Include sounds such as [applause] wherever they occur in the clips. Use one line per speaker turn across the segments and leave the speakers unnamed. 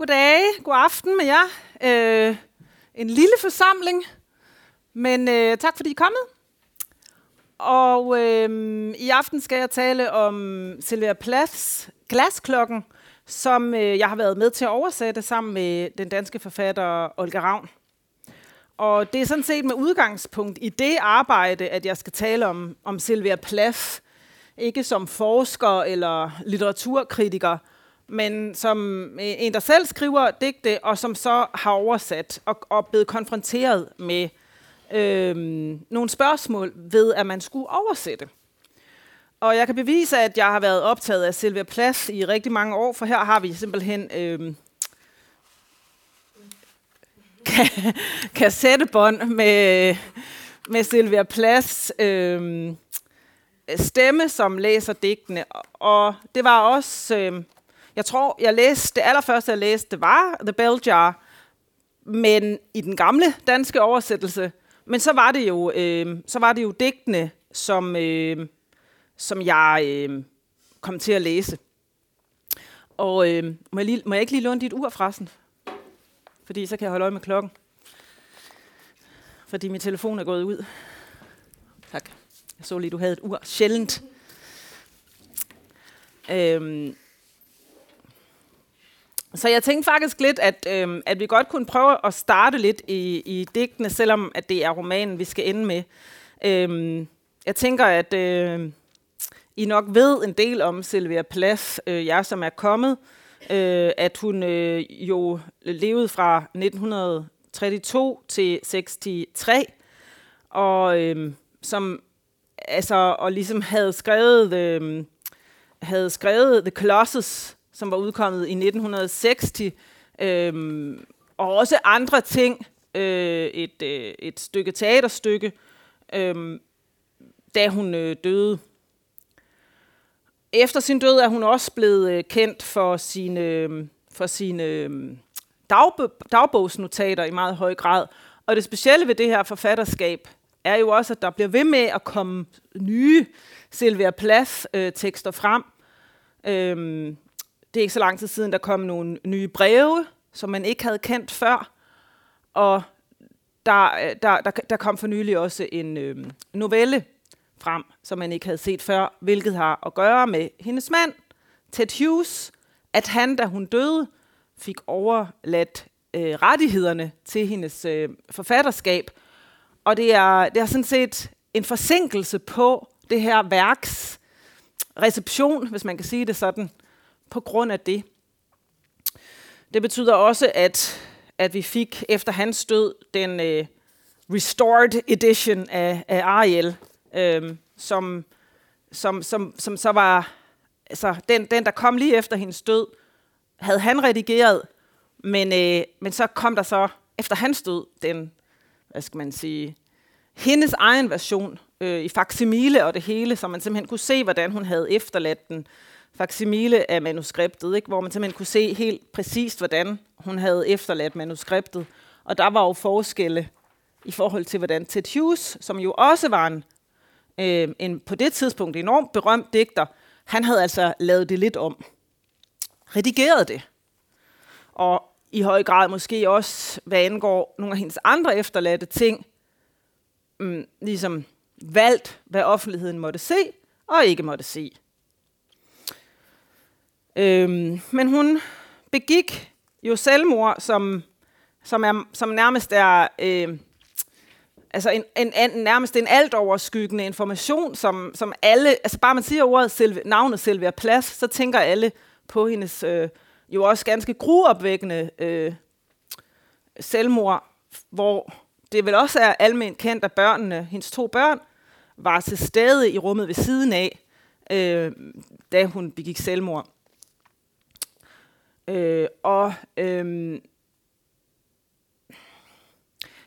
Goddag, god aften med jer. Øh, en lille forsamling, men øh, tak fordi I er kommet. Og øh, i aften skal jeg tale om Silvia Plaths Glasklokken, som øh, jeg har været med til at oversætte sammen med den danske forfatter Olga Ravn. Og det er sådan set med udgangspunkt i det arbejde, at jeg skal tale om, om Sylvia Plath, ikke som forsker eller litteraturkritiker, men som øh, en, der selv skriver digte, og som så har oversat og, og blevet konfronteret med øh, nogle spørgsmål ved, at man skulle oversætte. Og jeg kan bevise, at jeg har været optaget af Silvia Plath i rigtig mange år, for her har vi simpelthen øh, kassettebånd med, med Silvia Plads øh, stemme, som læser digtene. Og det var også... Øh, jeg tror, jeg læste, det allerførste, jeg læste, det var The Bell Jar, men i den gamle danske oversættelse. Men så var det jo, øh, så var det jo digtene, som, øh, som jeg øh, kom til at læse. Og øh, må, jeg lige, må jeg ikke lige låne dit ur, frasen? Fordi så kan jeg holde øje med klokken. Fordi min telefon er gået ud. Tak. Jeg så lige, du havde et ur. Sjældent. Øhm, så jeg tænkte faktisk lidt, at, øh, at vi godt kunne prøve at starte lidt i, i digtene, selvom at det er romanen, vi skal ende med. Øh, jeg tænker, at øh, I nok ved en del om Sylvia Plath, øh, jeg som er kommet, øh, at hun øh, jo levede fra 1932 til 63, og øh, som altså og ligesom havde skrevet øh, havde skrevet The Colossus som var udkommet i 1960, øh, og også andre ting, øh, et, øh, et stykke teaterstykke, øh, da hun øh, døde. Efter sin død er hun også blevet øh, kendt for sine, øh, for sine øh, dagbogsnotater i meget høj grad. Og det specielle ved det her forfatterskab er jo også, at der bliver ved med at komme nye Sylvia Plath-tekster øh, frem. Øhm, det er ikke så lang tid siden, der kom nogle nye breve, som man ikke havde kendt før. Og der, øh, der, der, der kom for nylig også en øh, novelle frem, som man ikke havde set før, hvilket har at gøre med hendes mand, Ted Hughes, at han, da hun døde, fik overladt øh, rettighederne til hendes øh, forfatterskab. Og det er, det er sådan set en forsinkelse på det her værks reception, hvis man kan sige det sådan, på grund af det. Det betyder også, at, at vi fik efter hans død den øh, restored edition af, af Ariel, øh, som, som, som, som så var altså den, den, der kom lige efter hendes død, havde han redigeret, men, øh, men så kom der så efter hans død den, hvad skal man sige, hendes egen version øh, i faksimile og det hele, så man simpelthen kunne se, hvordan hun havde efterladt den faksimile af manuskriptet, ikke? hvor man simpelthen kunne se helt præcist, hvordan hun havde efterladt manuskriptet. Og der var jo forskelle i forhold til, hvordan Ted Hughes, som jo også var en, øh, en på det tidspunkt enormt berømt digter, han havde altså lavet det lidt om. Redigeret det. Og i høj grad måske også, hvad angår nogle af hendes andre efterladte ting, mm, ligesom valgt, hvad offentligheden måtte se og ikke måtte se. Øhm, men hun begik jo selvmord, som, som, er, som nærmest er øh, altså en, en, en, nærmest en alt overskyggende information, som, som alle, altså bare man siger ordet Silve, navnet Sylvia Plads, så tænker alle på hendes øh, jo også ganske gruopvækkende øh, selvmord, hvor det vel også er almindeligt kendt, at børnene, hendes to børn, var til stede i rummet ved siden af, øh, da hun begik selvmord. Øh, og øhm,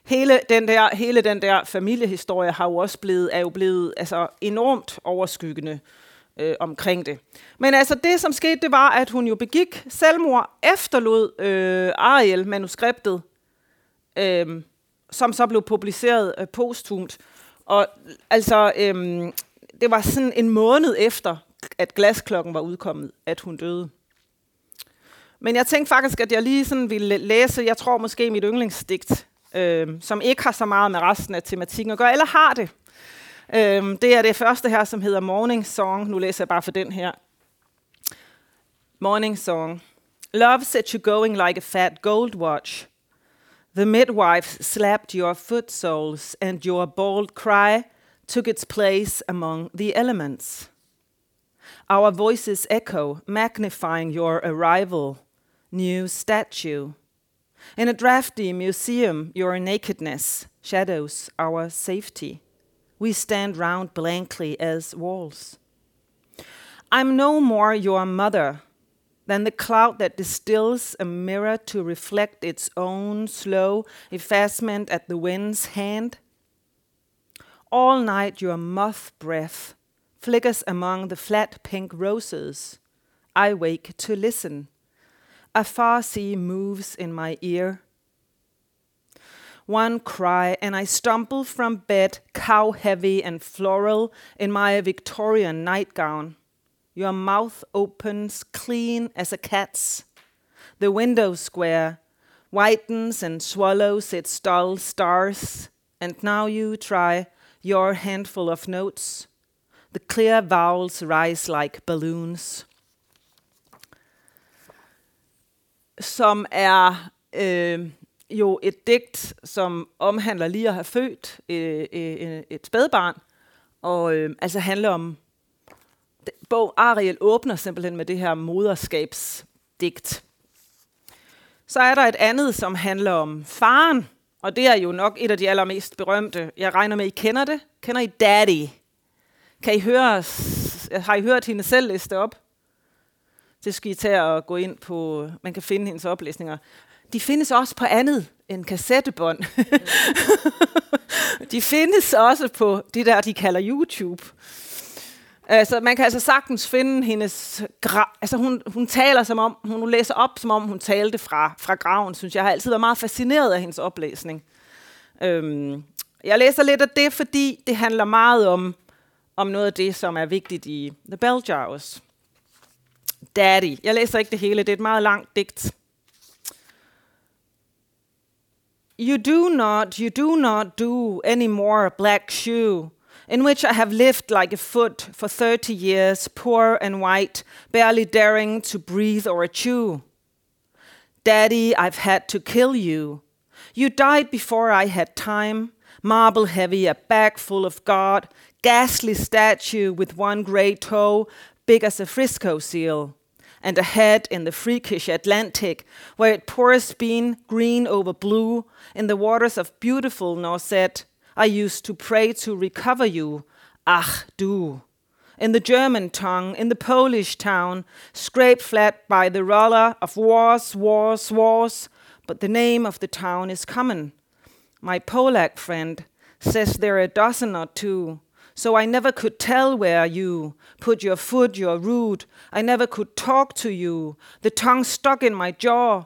hele den der hele den der familiehistorie har jo også blevet er jo blevet altså enormt overskyggende øh, omkring det. Men altså det som skete det var at hun jo begik selvmord efterlod øh, Ariel manuskriptet øh, som så blev publiceret øh, posthumt og altså øh, det var sådan en måned efter at glasklokken var udkommet at hun døde. Men jeg tænkte faktisk, at jeg lige sådan ville læse, jeg tror måske mit yndlingsdigt, øh, som ikke har så meget med resten af tematikken at gøre, eller har det. Øh, det er det første her, som hedder Morning Song. Nu læser jeg bare for den her. Morning Song. Love set you going like a fat gold watch. The midwife slapped your foot soles, and your bold cry took its place among the elements. Our voices echo, magnifying your arrival, new statue. In a drafty museum, your nakedness shadows our safety. We stand round blankly as walls. I'm no more your mother than the cloud that distills a mirror to reflect its own slow effacement at the wind's hand. All night your moth breath flickers among the flat pink roses. I wake to listen. A far sea moves in my ear. One cry, and I stumble from bed, cow heavy and floral, in my Victorian nightgown. Your mouth opens clean as a cat's. The window square whitens and swallows its dull stars, and now you try your handful of notes. The clear vowels rise like balloons. Som er øh, jo et digt, som omhandler lige at have født øh, øh, et spædbarn, og øh, altså handler om, bog Ariel åbner simpelthen med det her moderskabsdigt. Så er der et andet, som handler om faren, og det er jo nok et af de allermest berømte. Jeg regner med, I kender det. Kender I Daddy? Kan I høre, har I hørt hende selv læse op? Det skal I tage og gå ind på, man kan finde hendes oplæsninger. De findes også på andet end kassettebånd. [laughs] de findes også på det der, de kalder YouTube. Altså, man kan altså sagtens finde hendes... Gra- altså, hun, hun taler som om... Hun læser op, som om hun talte fra, fra graven, synes jeg. Jeg har altid været meget fascineret af hendes oplæsning. Øhm, jeg læser lidt af det, fordi det handler meget om, om noget af det, som er vigtigt i The Bell Jars. Daddy. Jeg læser ikke det hele, det er et meget langt digt. You do not, you do not do any more black shoe, in which I have lived like a foot for 30 years, poor and white, barely daring to breathe or chew. Daddy, I've had to kill you. You died before I had time, marble heavy, a bag full of God, ghastly statue with one grey toe, big as a Frisco seal, and ahead in the freakish Atlantic, where it pours bean green over blue in the waters of beautiful Norset. I used to pray to recover you, ach du. In the German tongue, in the Polish town, scraped flat by the roller of wars, wars, wars, but the name of the town is common. My Polak friend says there are a dozen or two, so I never could tell where you put your foot, your root. I never could talk to you. The tongue stuck in my jaw.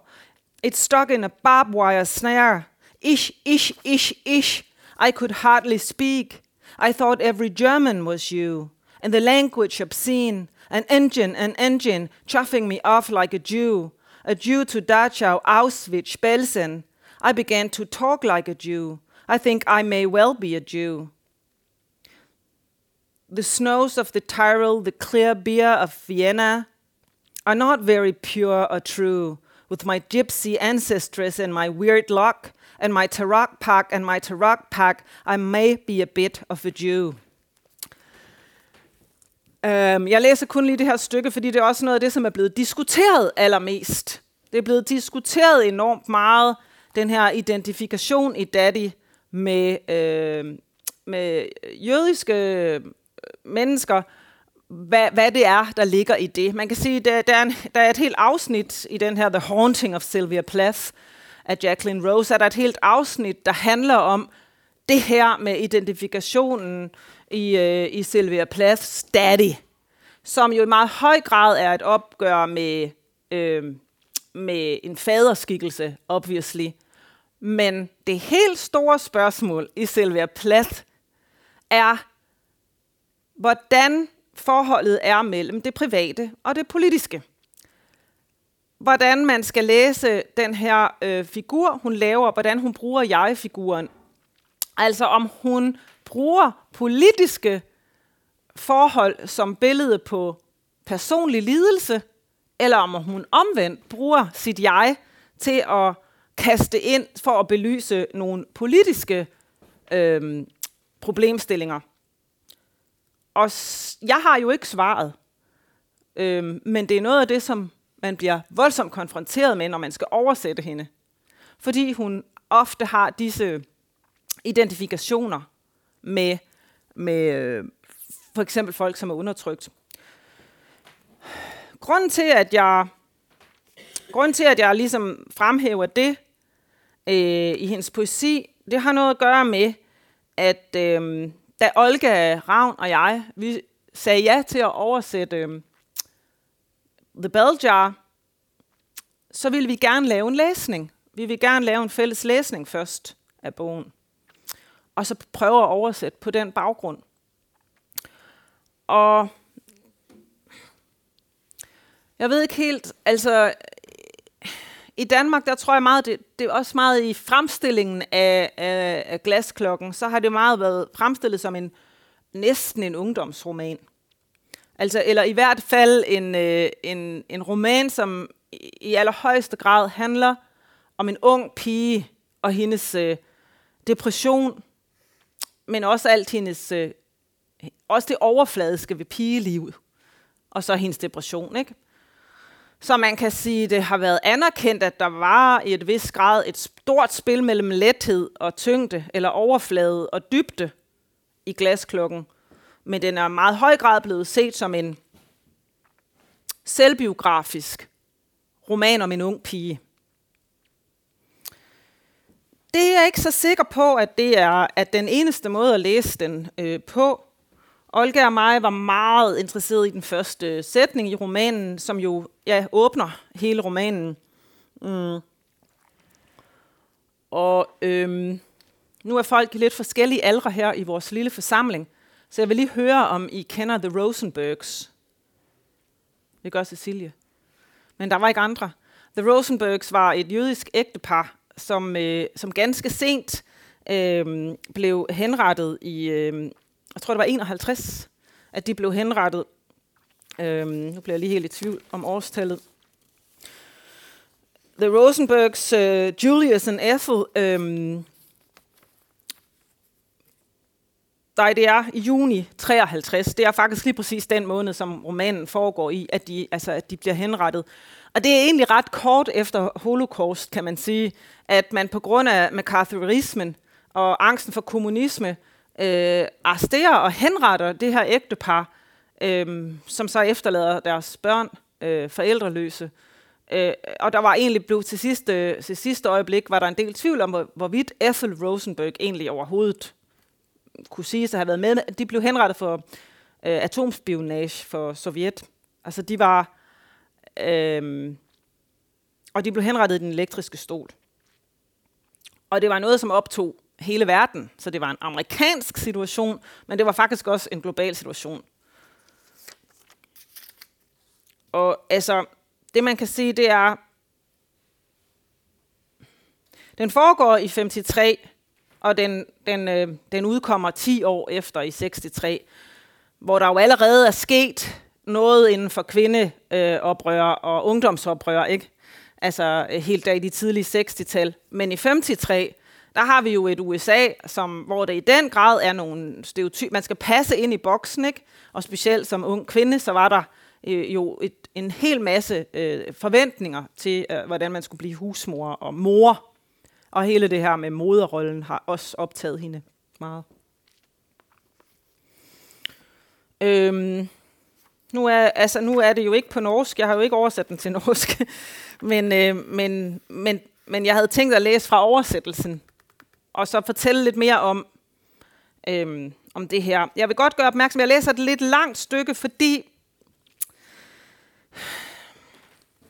It stuck in a barbed wire snare. Ish, ish, ish, ish. I could hardly speak. I thought every German was you. And the language obscene. An engine, an engine, chuffing me off like a Jew. A Jew to Dachau, Auschwitz, Belsen. I began to talk like a Jew. I think I may well be a Jew. The snows of the Tyrol, the clear beer of Vienna, are not very pure or true. With my gypsy ancestress and my weird luck, and my Tarak pack and my Tarak pack, I may be a bit of a Jew. Um, jeg læser kun lige det her stykke, fordi det er også noget af det, som er blevet diskuteret allermest. Det er blevet diskuteret enormt meget, den her identifikation i Daddy med, øh, med jødiske mennesker, hvad, hvad det er, der ligger i det. Man kan sige, der, der, er en, der er et helt afsnit i den her The Haunting of Sylvia Plath af Jacqueline Rose, er der et helt afsnit, der handler om det her med identifikationen i, øh, i Sylvia Plaths daddy, som jo i meget høj grad er et opgør med, øh, med en faderskikkelse, obviously. Men det helt store spørgsmål i Sylvia Plath er, hvordan forholdet er mellem det private og det politiske. hvordan man skal læse den her øh, figur, hun laver, hvordan hun bruger jeg-figuren. Altså om hun bruger politiske forhold som billede på personlig lidelse, eller om hun omvendt bruger sit jeg til at kaste ind for at belyse nogle politiske øh, problemstillinger. Og jeg har jo ikke svaret, øhm, men det er noget af det, som man bliver voldsomt konfronteret med, når man skal oversætte hende. Fordi hun ofte har disse identifikationer med, med øh, for eksempel folk, som er undertrykt. Grunden til, at jeg, grunden til, at jeg ligesom fremhæver det øh, i hendes poesi, det har noget at gøre med, at øh, da Olga Ravn og jeg, vi sagde ja til at oversætte øh, The Bell Jar, så ville vi gerne lave en læsning. Vi vil gerne lave en fælles læsning først af bogen. Og så prøve at oversætte på den baggrund. Og jeg ved ikke helt, altså i Danmark, der tror jeg meget, det, det er også meget i fremstillingen af, af, af glasklokken, så har det meget været fremstillet som en næsten en ungdomsroman. Altså, eller i hvert fald en, øh, en, en roman, som i allerhøjeste grad handler om en ung pige og hendes øh, depression, men også alt hendes, øh, også det overfladiske ved pigelivet, og så hendes depression, ikke? Så man kan sige, det har været anerkendt, at der var i et vis grad et stort spil mellem lethed og tyngde, eller overflade og dybde i glasklokken. Men den er i meget høj grad blevet set som en selvbiografisk roman om en ung pige. Det er jeg ikke så sikker på, at det er at den eneste måde at læse den øh, på. Olga og mig var meget interesseret i den første sætning i romanen, som jo ja, åbner hele romanen. Mm. Og øhm, nu er folk lidt forskellige aldre her i vores lille forsamling, så jeg vil lige høre, om I kender The Rosenbergs. Det gør Cecilie. Men der var ikke andre. The Rosenbergs var et jødisk ægtepar, som, øh, som ganske sent øh, blev henrettet i, øh, jeg tror det var 51, at de blev henrettet. Øhm, nu bliver jeg lige helt i tvivl om årstallet. The Rosenbergs, øh, Julius and Ethel, øhm, Nej, det er i juni 53. Det er faktisk lige præcis den måned, som romanen foregår i, at de, altså, at de bliver henrettet. Og det er egentlig ret kort efter holocaust, kan man sige, at man på grund af McCarthyismen og angsten for kommunisme øh, arresterer og henretter det her ægtepar, øh, som så efterlader deres børn øh, forældreløse. Øh, og der var egentlig blevet til sidste, til sidste øjeblik, var der en del tvivl om, hvor, hvorvidt Ethel Rosenberg egentlig overhovedet kunne sige sig have været med. De blev henrettet for øh, atomspionage for Sovjet. Altså de var Øh, og de blev henrettet i den elektriske stol. Og det var noget, som optog hele verden. Så det var en amerikansk situation, men det var faktisk også en global situation. Og altså, det man kan sige, det er, den foregår i 53, og den, den, øh, den udkommer 10 år efter i 63, hvor der jo allerede er sket noget inden for kvindeoprør øh, og ungdomsoprør, ikke? Altså øh, helt der i de tidlige 60-tal. Men i 53, der har vi jo et USA, som, hvor det i den grad er nogle stereotyper. Man skal passe ind i boksen, ikke? Og specielt som ung kvinde, så var der øh, jo et, en hel masse øh, forventninger til, øh, hvordan man skulle blive husmor og mor. Og hele det her med moderrollen har også optaget hende meget. Øhm, nu er, altså, nu er det jo ikke på norsk, jeg har jo ikke oversat den til [laughs] norsk, men, øh, men, men, men jeg havde tænkt at læse fra oversættelsen, og så fortælle lidt mere om, øhm, om det her. Jeg vil godt gøre opmærksom, jeg læser et lidt langt stykke, fordi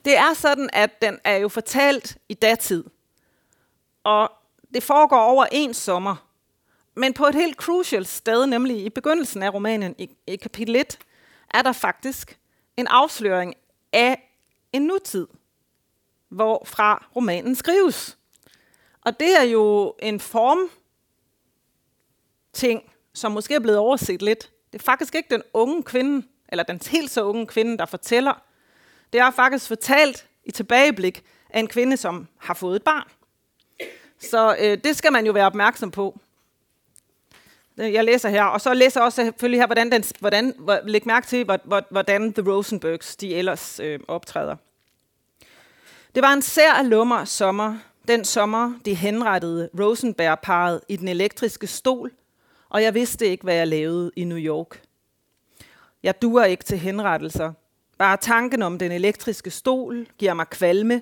det er sådan, at den er jo fortalt i datid, og det foregår over en sommer, men på et helt crucial sted, nemlig i begyndelsen af romanen, i, i kapitel 1, er der faktisk en afsløring af en nutid hvorfra romanen skrives. Og det er jo en form ting, som måske er blevet overset lidt. Det er faktisk ikke den unge kvinde, eller den helt så unge kvinde, der fortæller. Det er faktisk fortalt i tilbageblik af en kvinde, som har fået et barn. Så øh, det skal man jo være opmærksom på. Øh, jeg læser her, og så læser jeg også selvfølgelig her, hvordan, den, hvordan læg mærke til, hvordan The Rosenbergs de ellers øh, optræder. Det var en sær lummer sommer, den sommer, de henrettede Rosenberg-paret i den elektriske stol, og jeg vidste ikke, hvad jeg lavede i New York. Jeg duer ikke til henrettelser. Bare tanken om den elektriske stol giver mig kvalme,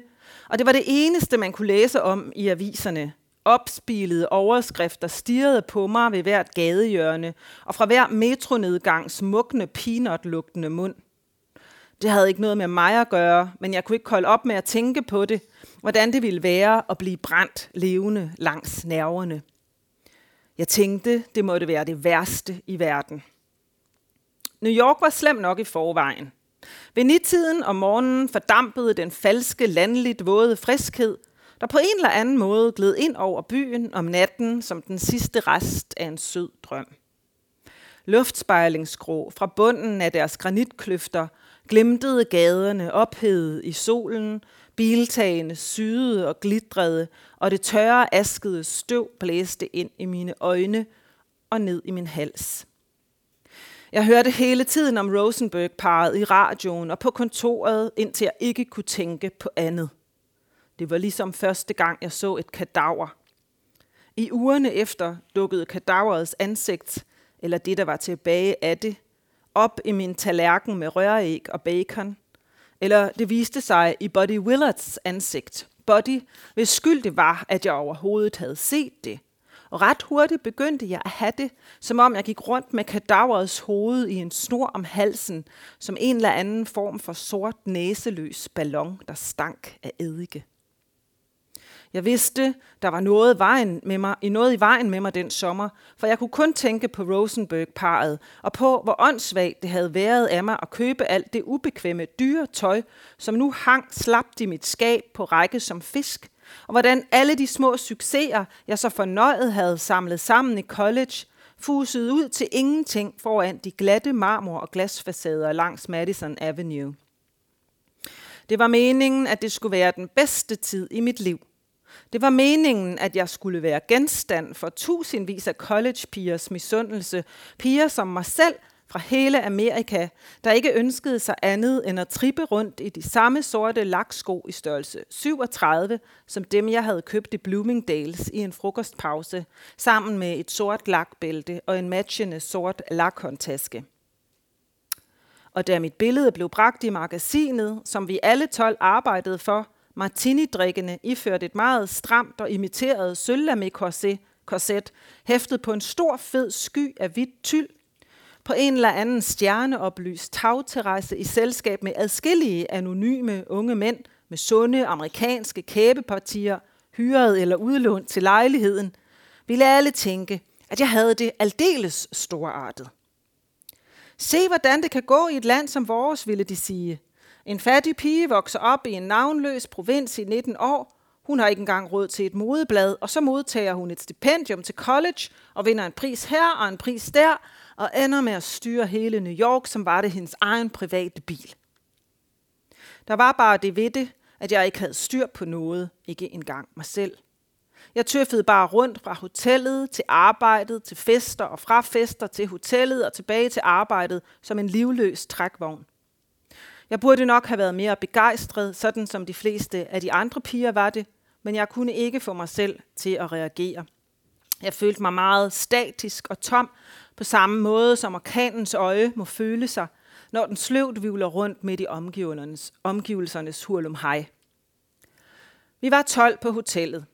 og det var det eneste, man kunne læse om i aviserne. Opspilede overskrifter stirrede på mig ved hvert gadehjørne, og fra hver metronedgang smukkende peanut-lugtende mund. Det havde ikke noget med mig at gøre, men jeg kunne ikke holde op med at tænke på det, hvordan det ville være at blive brændt levende langs nerverne. Jeg tænkte, det måtte være det værste i verden. New York var slem nok i forvejen. Ved nittiden om morgenen fordampede den falske, landligt våde friskhed, der på en eller anden måde gled ind over byen om natten som den sidste rest af en sød drøm. Luftspejlingsgrå fra bunden af deres granitkløfter glimtede gaderne ophedet i solen, biltagene syede og glitrede, og det tørre askede støv blæste ind i mine øjne og ned i min hals. Jeg hørte hele tiden om Rosenberg-paret i radioen og på kontoret, indtil jeg ikke kunne tænke på andet. Det var ligesom første gang, jeg så et kadaver. I ugerne efter dukkede kadaverets ansigt, eller det, der var tilbage af det, op i min tallerken med røræg og bacon. Eller det viste sig i Buddy Willards ansigt. Buddy, hvis skyld det var, at jeg overhovedet havde set det. Og ret hurtigt begyndte jeg at have det, som om jeg gik rundt med kadaverets hoved i en snor om halsen, som en eller anden form for sort næseløs ballon, der stank af eddike. Jeg vidste, der var noget, vejen med mig, i noget i vejen med mig den sommer, for jeg kunne kun tænke på Rosenberg-paret og på, hvor åndssvagt det havde været af mig at købe alt det ubekvemme dyre tøj, som nu hang slapt i mit skab på række som fisk, og hvordan alle de små succeser, jeg så fornøjet havde samlet sammen i college, fusede ud til ingenting foran de glatte marmor- og glasfacader langs Madison Avenue. Det var meningen, at det skulle være den bedste tid i mit liv. Det var meningen, at jeg skulle være genstand for tusindvis af collegepigers misundelse. Piger som mig selv, fra hele Amerika, der ikke ønskede sig andet end at trippe rundt i de samme sorte laksko i størrelse 37, som dem jeg havde købt i Bloomingdales i en frokostpause, sammen med et sort lakbælte og en matchende sort lakhåndtaske. Og da mit billede blev bragt i magasinet, som vi alle 12 arbejdede for, martini-drikkende iført et meget stramt og imiteret sølvlamé korset, hæftet på en stor fed sky af hvidt tyld, på en eller anden stjerneoplyst tagterrasse i selskab med adskillige anonyme unge mænd med sunde amerikanske kæbepartier, hyret eller udlånt til lejligheden, ville alle tænke, at jeg havde det aldeles storartet. Se, hvordan det kan gå i et land som vores, ville de sige. En fattig pige vokser op i en navnløs provins i 19 år. Hun har ikke engang råd til et modeblad, og så modtager hun et stipendium til college og vinder en pris her og en pris der, og ender med at styre hele New York, som var det hendes egen private bil. Der var bare det ved det, at jeg ikke havde styr på noget, ikke engang mig selv. Jeg tøffede bare rundt fra hotellet til arbejdet, til fester og fra fester til hotellet og tilbage til arbejdet som en livløs trækvogn. Jeg burde nok have været mere begejstret, sådan som de fleste af de andre piger var det, men jeg kunne ikke få mig selv til at reagere. Jeg følte mig meget statisk og tom, på samme måde som orkanens øje må føle sig, når den sløvt vivler rundt midt i omgivelsernes, omgivelsernes hurlum hej. Vi var 12 på hotellet.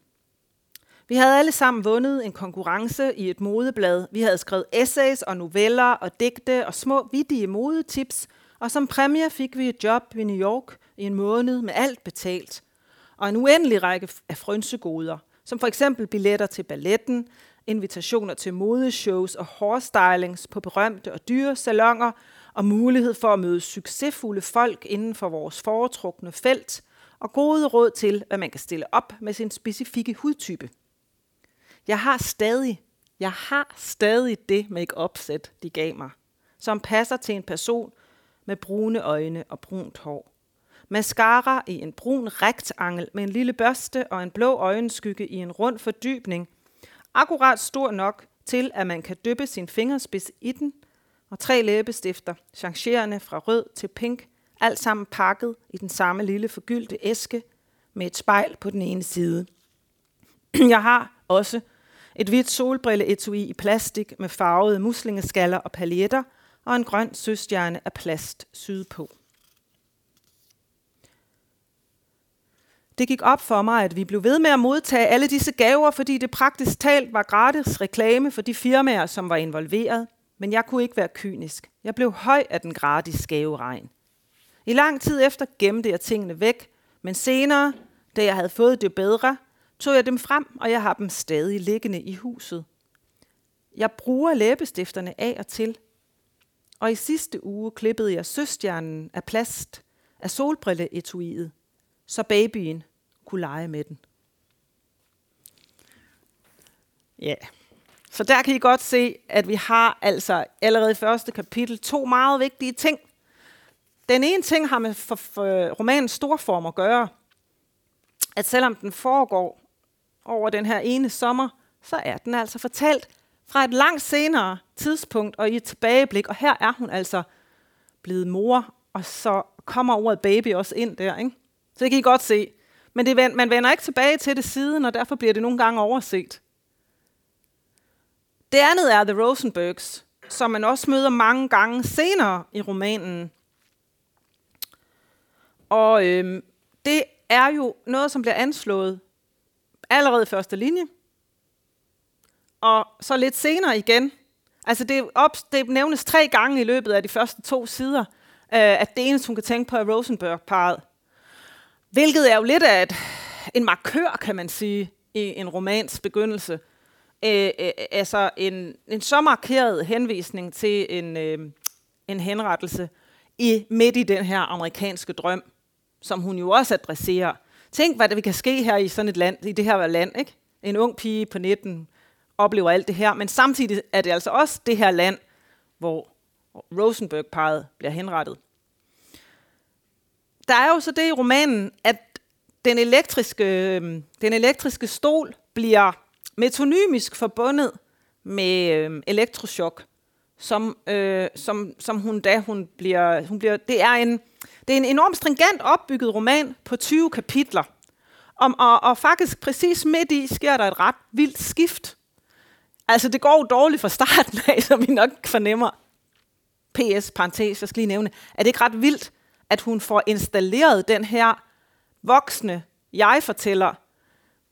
Vi havde alle sammen vundet en konkurrence i et modeblad. Vi havde skrevet essays og noveller og digte og små vittige modetips, og som præmie fik vi et job i New York i en måned med alt betalt. Og en uendelig række af frynsegoder, som for eksempel billetter til balletten, invitationer til modeshows og hårstylings på berømte og dyre salonger, og mulighed for at møde succesfulde folk inden for vores foretrukne felt, og gode råd til, hvad man kan stille op med sin specifikke hudtype. Jeg har stadig, jeg har stadig det make-up-sæt, de gav mig, som passer til en person med brune øjne og brunt hår. Mascara i en brun rektangel med en lille børste og en blå øjenskygge i en rund fordybning. Akkurat stor nok til, at man kan dyppe sin fingerspids i den. Og tre læbestifter, changerende fra rød til pink, alt sammen pakket i den samme lille forgyldte æske med et spejl på den ene side. [clears throat] Jeg har også et hvidt solbrilleetui i plastik med farvede muslingeskaller og paljetter og en grøn søstjerne af plast sydpå. Det gik op for mig, at vi blev ved med at modtage alle disse gaver, fordi det praktisk talt var gratis reklame for de firmaer, som var involveret. Men jeg kunne ikke være kynisk. Jeg blev høj af den gratis gaveregn. I lang tid efter gemte jeg tingene væk, men senere, da jeg havde fået det bedre, tog jeg dem frem, og jeg har dem stadig liggende i huset. Jeg bruger læbestifterne af og til, og i sidste uge klippede jeg søstjernen af plast af solbrilleetuiet, så babyen kunne lege med den. Ja, så der kan I godt se, at vi har altså allerede i første kapitel to meget vigtige ting. Den ene ting har med for, for romanens storform at gøre, at selvom den foregår over den her ene sommer, så er den altså fortalt fra et langt senere tidspunkt og i et tilbageblik, og her er hun altså blevet mor, og så kommer ordet baby også ind der. Ikke? Så det kan I godt se. Men det, man vender ikke tilbage til det siden, og derfor bliver det nogle gange overset. Det andet er The Rosenbergs, som man også møder mange gange senere i romanen. Og øhm, det er jo noget, som bliver anslået allerede i første linje, og så lidt senere igen. Altså det, op, det nævnes tre gange i løbet af de første to sider, øh, at det eneste, hun kan tænke på, er Rosenberg-paret. Hvilket er jo lidt af et, en markør, kan man sige, i en romans begyndelse. Øh, øh, altså en, en så markeret henvisning til en, øh, en henrettelse i midt i den her amerikanske drøm, som hun jo også adresserer. Tænk, hvad der kan ske her i sådan et land, i det her land, ikke? En ung pige på 19 oplever alt det her, men samtidig er det altså også det her land, hvor Rosenberg-paret bliver henrettet. Der er jo så det i romanen, at den elektriske, øhm, den elektriske stol bliver metonymisk forbundet med øh, elektroschok, som, øh, som, som hun da hun bliver, hun bliver det er en det er en enormt stringent opbygget roman på 20 kapitler. Om, og, og faktisk præcis midt i sker der et ret vildt skift. Altså det går jo dårligt fra starten af, [laughs] som vi nok fornemmer. PS, parentes, jeg skal lige nævne. Er det ikke ret vildt, at hun får installeret den her voksne jeg-fortæller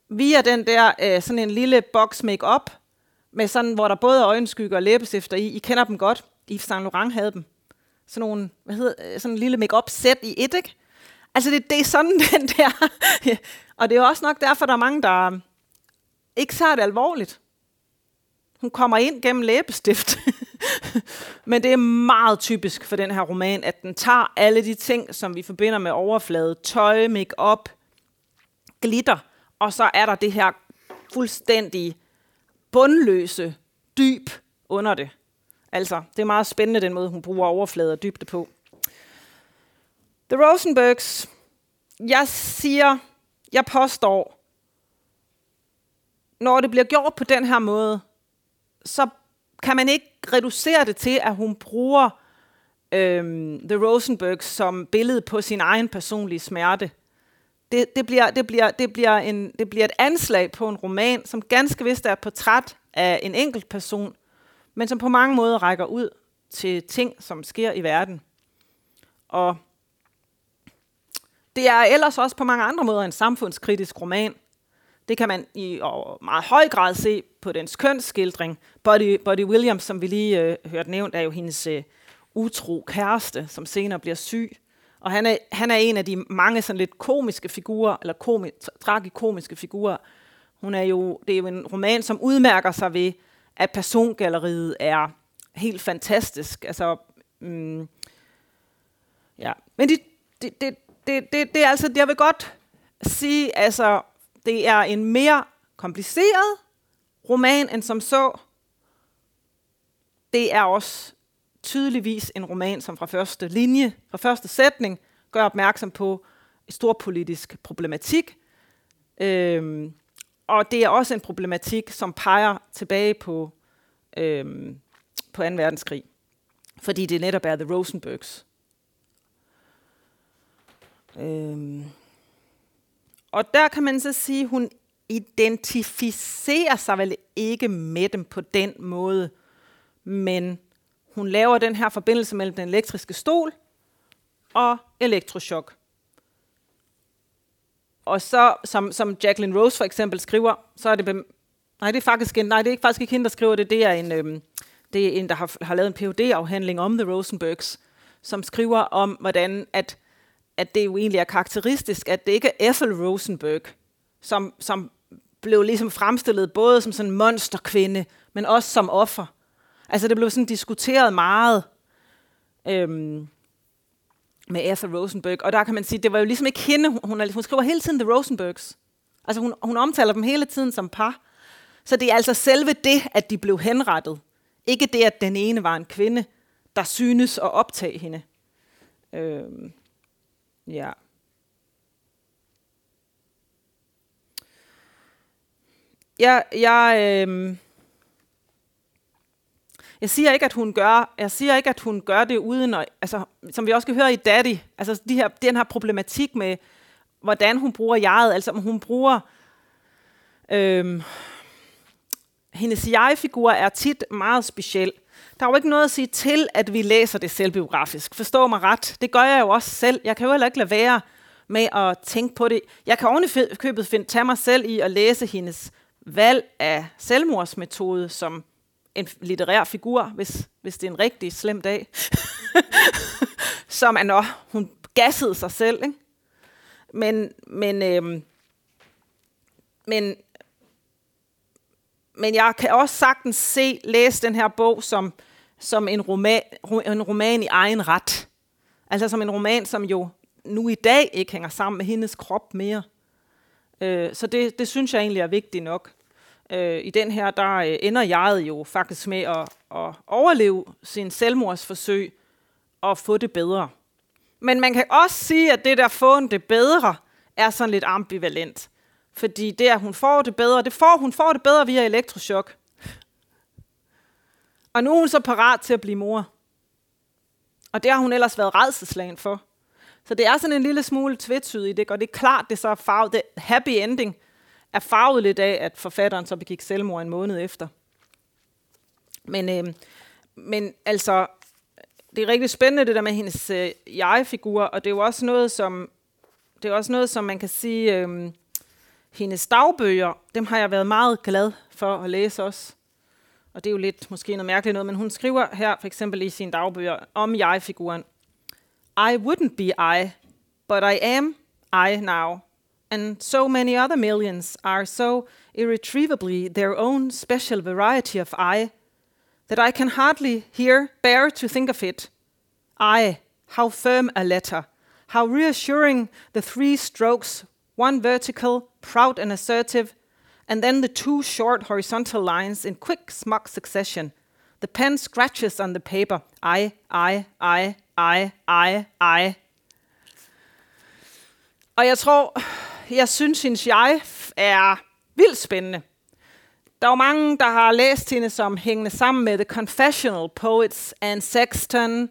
via den der øh, sådan en lille box make-up, med sådan, hvor der både er øjenskygge og læbestifter i. I kender dem godt. Yves Saint Laurent havde dem. Sådan, nogle, hvad hedder, øh, sådan en lille make-up sæt i et, ikke? Altså, det, det er sådan [laughs] den der. og det er også nok derfor, der er mange, der ikke tager det alvorligt. Hun kommer ind gennem læbestift. [laughs] Men det er meget typisk for den her roman, at den tager alle de ting, som vi forbinder med overflade, tøj, make-up, glitter, og så er der det her fuldstændig bundløse dyb under det. Altså, det er meget spændende, den måde, hun bruger overflade og dybde på. The Rosenbergs, jeg siger, jeg påstår, når det bliver gjort på den her måde, så kan man ikke reducere det til, at hun bruger øhm, The Rosenbergs som billede på sin egen personlige smerte. Det, det, bliver, det, bliver, det, bliver en, det bliver et anslag på en roman, som ganske vist er et portræt af en enkelt person, men som på mange måder rækker ud til ting, som sker i verden. Og det er ellers også på mange andre måder en samfundskritisk roman. Det kan man i meget høj grad se på dens kønsskildring. Buddy, Buddy Williams, som vi lige øh, hørte nævnt, er jo hendes øh, utro kæreste, som senere bliver syg. Og han er, han er en af de mange sådan lidt komiske figurer, eller komi, tragikomiske figurer. Hun er jo, det er jo en roman, som udmærker sig ved, at persongalleriet er helt fantastisk. Altså, mm, ja. Men det, det, det, det, det, det er altså, jeg vil godt sige, altså, det er en mere kompliceret roman end som så. Det er også tydeligvis en roman, som fra første linje, fra første sætning, gør opmærksom på en stor politisk problematik. Øhm, og det er også en problematik, som peger tilbage på, øhm, på 2. verdenskrig. Fordi det netop er The Rosenbergs. Øhm, og der kan man så sige, at hun identificerer sig vel ikke med dem på den måde, men hun laver den her forbindelse mellem den elektriske stol og elektroschok. Og så, som, som Jacqueline Rose for eksempel skriver, så er det... Bem- nej, det er faktisk en, nej, det er ikke, faktisk ikke hende, der skriver det. Det er en, øhm, det er en der har, har lavet en phd afhandling om The Rosenbergs, som skriver om, hvordan at, at det jo egentlig er karakteristisk, at det ikke er Ethel Rosenberg, som, som blev ligesom fremstillet både som sådan en monsterkvinde, men også som offer. Altså det blev sådan diskuteret meget øhm, med Ethel Rosenberg, og der kan man sige, det var jo ligesom ikke hende, hun, hun, ligesom, hun skriver hele tiden The Rosenbergs. Altså hun, hun omtaler dem hele tiden som par. Så det er altså selve det, at de blev henrettet. Ikke det, at den ene var en kvinde, der synes at optage hende. Øhm, ja. Jeg, jeg, øh, jeg siger ikke, at hun gør, jeg siger ikke, at hun gør det uden at, altså, som vi også kan høre i Daddy, altså de her, den her problematik med, hvordan hun bruger jeget, altså om hun bruger, øh, hendes jeg-figur er tit meget speciel. Der er jo ikke noget at sige til, at vi læser det selvbiografisk. Forstå mig ret. Det gør jeg jo også selv. Jeg kan jo heller ikke lade være med at tænke på det. Jeg kan oven købet finde, tage mig selv i at læse hendes valg af selvmordsmetode som en litterær figur, hvis, hvis det er en rigtig slem dag, [laughs] som er, når hun gassede sig selv. Ikke? Men, men, øhm, men, men jeg kan også sagtens se, læse den her bog som, som en, roman, en roman i egen ret. Altså som en roman, som jo nu i dag ikke hænger sammen med hendes krop mere. Øh, så det, det synes jeg egentlig er vigtigt nok. Øh, I den her, der øh, ender jeg jo faktisk med at, at overleve sin selvmordsforsøg og få det bedre. Men man kan også sige, at det der få det bedre, er sådan lidt ambivalent. Fordi det, at hun får det bedre, det får, hun får det bedre via elektroschok. Og nu er hun så parat til at blive mor. Og det har hun ellers været redselslagen for. Så det er sådan en lille smule tvetydigt, ikke? og det er klart, det så er farvet, det happy ending er farvet lidt af, at forfatteren så begik selvmord en måned efter. Men, øh, men altså, det er rigtig spændende det der med hendes øh, jeg-figur, og det er jo også noget, som, det er også noget, som man kan sige, øh, hendes dagbøger, dem har jeg været meget glad for at læse også. Og det er jo lidt måske noget mærkeligt noget, men hun skriver her for eksempel i sine dagbøger om jeg-figuren. I wouldn't be I, but I am I now. And so many other millions are so irretrievably their own special variety of I that I can hardly here bear to think of it. I, how firm a letter, how reassuring the three strokes, one vertical, proud and assertive, and then the two short horizontal lines in quick smug succession. The pen scratches on the paper. I, I, I, I, I, I. Og jeg tror, jeg synes, hendes jeg er vildt spændende. Der er jo mange, der har læst hende som hængende sammen med The Confessional Poets and Sexton,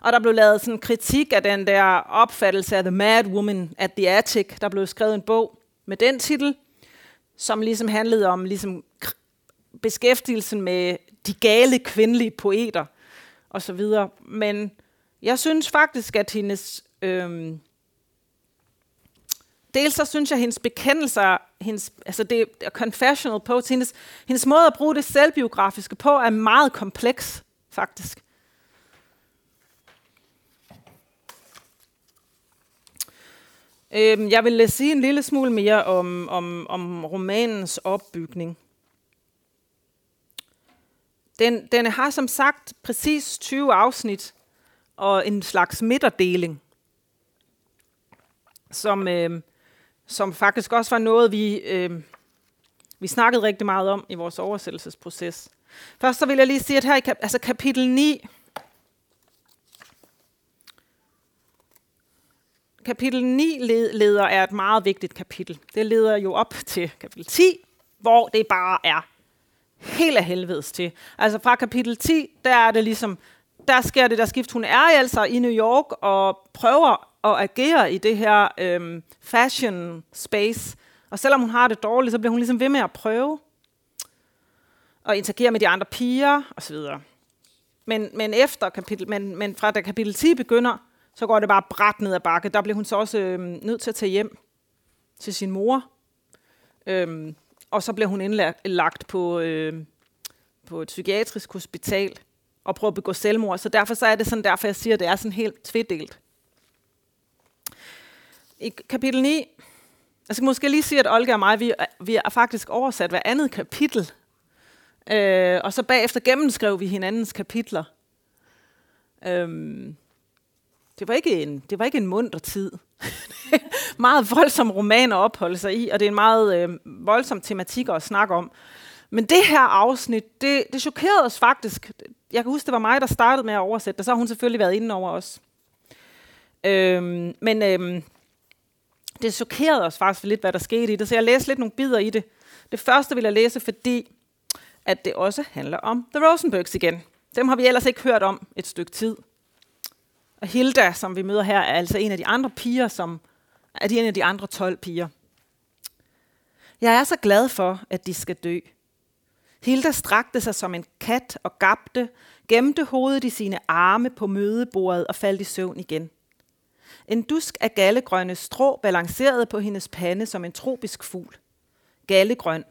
og der blev lavet sådan en kritik af den der opfattelse af The Mad Woman at the Attic. Der blev skrevet en bog med den titel, som ligesom handlede om ligesom beskæftigelsen med de gale kvindelige poeter og så videre. Men jeg synes faktisk, at hendes... Øhm, dels så synes jeg, at hendes bekendelser, hendes, altså det er confessional på, hendes, hendes måde at bruge det selvbiografiske på, er meget kompleks, faktisk. Øhm, jeg vil sige en lille smule mere om, om, om romanens opbygning. Den, den har som sagt præcis 20 afsnit og en slags midterdeling, som, øh, som faktisk også var noget, vi, øh, vi snakkede rigtig meget om i vores oversættelsesproces. Først så vil jeg lige sige, at her i kap- altså kapitel 9, kapitel 9 leder er et meget vigtigt kapitel. Det leder jo op til kapitel 10, hvor det bare er helt af helvedes til. Altså fra kapitel 10, der er det ligesom, der sker det der skift. Hun er altså i New York og prøver at agere i det her øhm, fashion space. Og selvom hun har det dårligt, så bliver hun ligesom ved med at prøve og interagere med de andre piger osv. Men, men efter kapitel, men, men fra da kapitel 10 begynder, så går det bare bræt ned ad bakke. Der blev hun så også øh, nødt til at tage hjem til sin mor. Øhm, og så blev hun indlagt på, øh, på et psykiatrisk hospital og prøver at begå selvmord. Så derfor så er det sådan, derfor jeg siger, at det er sådan helt tvedelt. I kapitel 9, jeg skal måske lige sige, at Olga og mig, vi, vi er faktisk oversat hver andet kapitel. Øh, og så bagefter gennemskrev vi hinandens kapitler. Øhm, det var ikke en, det var ikke en munter tid. [laughs] meget voldsom roman at opholde sig i, og det er en meget øh, voldsom tematik at snakke om. Men det her afsnit, det, det chokerede os faktisk. Jeg kan huske, det var mig, der startede med at oversætte det. Så har hun selvfølgelig været inde over os. Øhm, men øhm, det chokerede os faktisk lidt, hvad der skete i det. Så jeg læste lidt nogle bidder i det. Det første vil jeg læse, fordi at det også handler om The Rosenbergs igen. Dem har vi ellers ikke hørt om et stykke tid. Og Hilda, som vi møder her, er altså en af de andre piger, som er de en af de andre 12 piger. Jeg er så glad for, at de skal dø. Hilda strakte sig som en kat og gabte, gemte hovedet i sine arme på mødebordet og faldt i søvn igen. En dusk af gallegrønne strå balancerede på hendes pande som en tropisk fugl. Gallegrøn.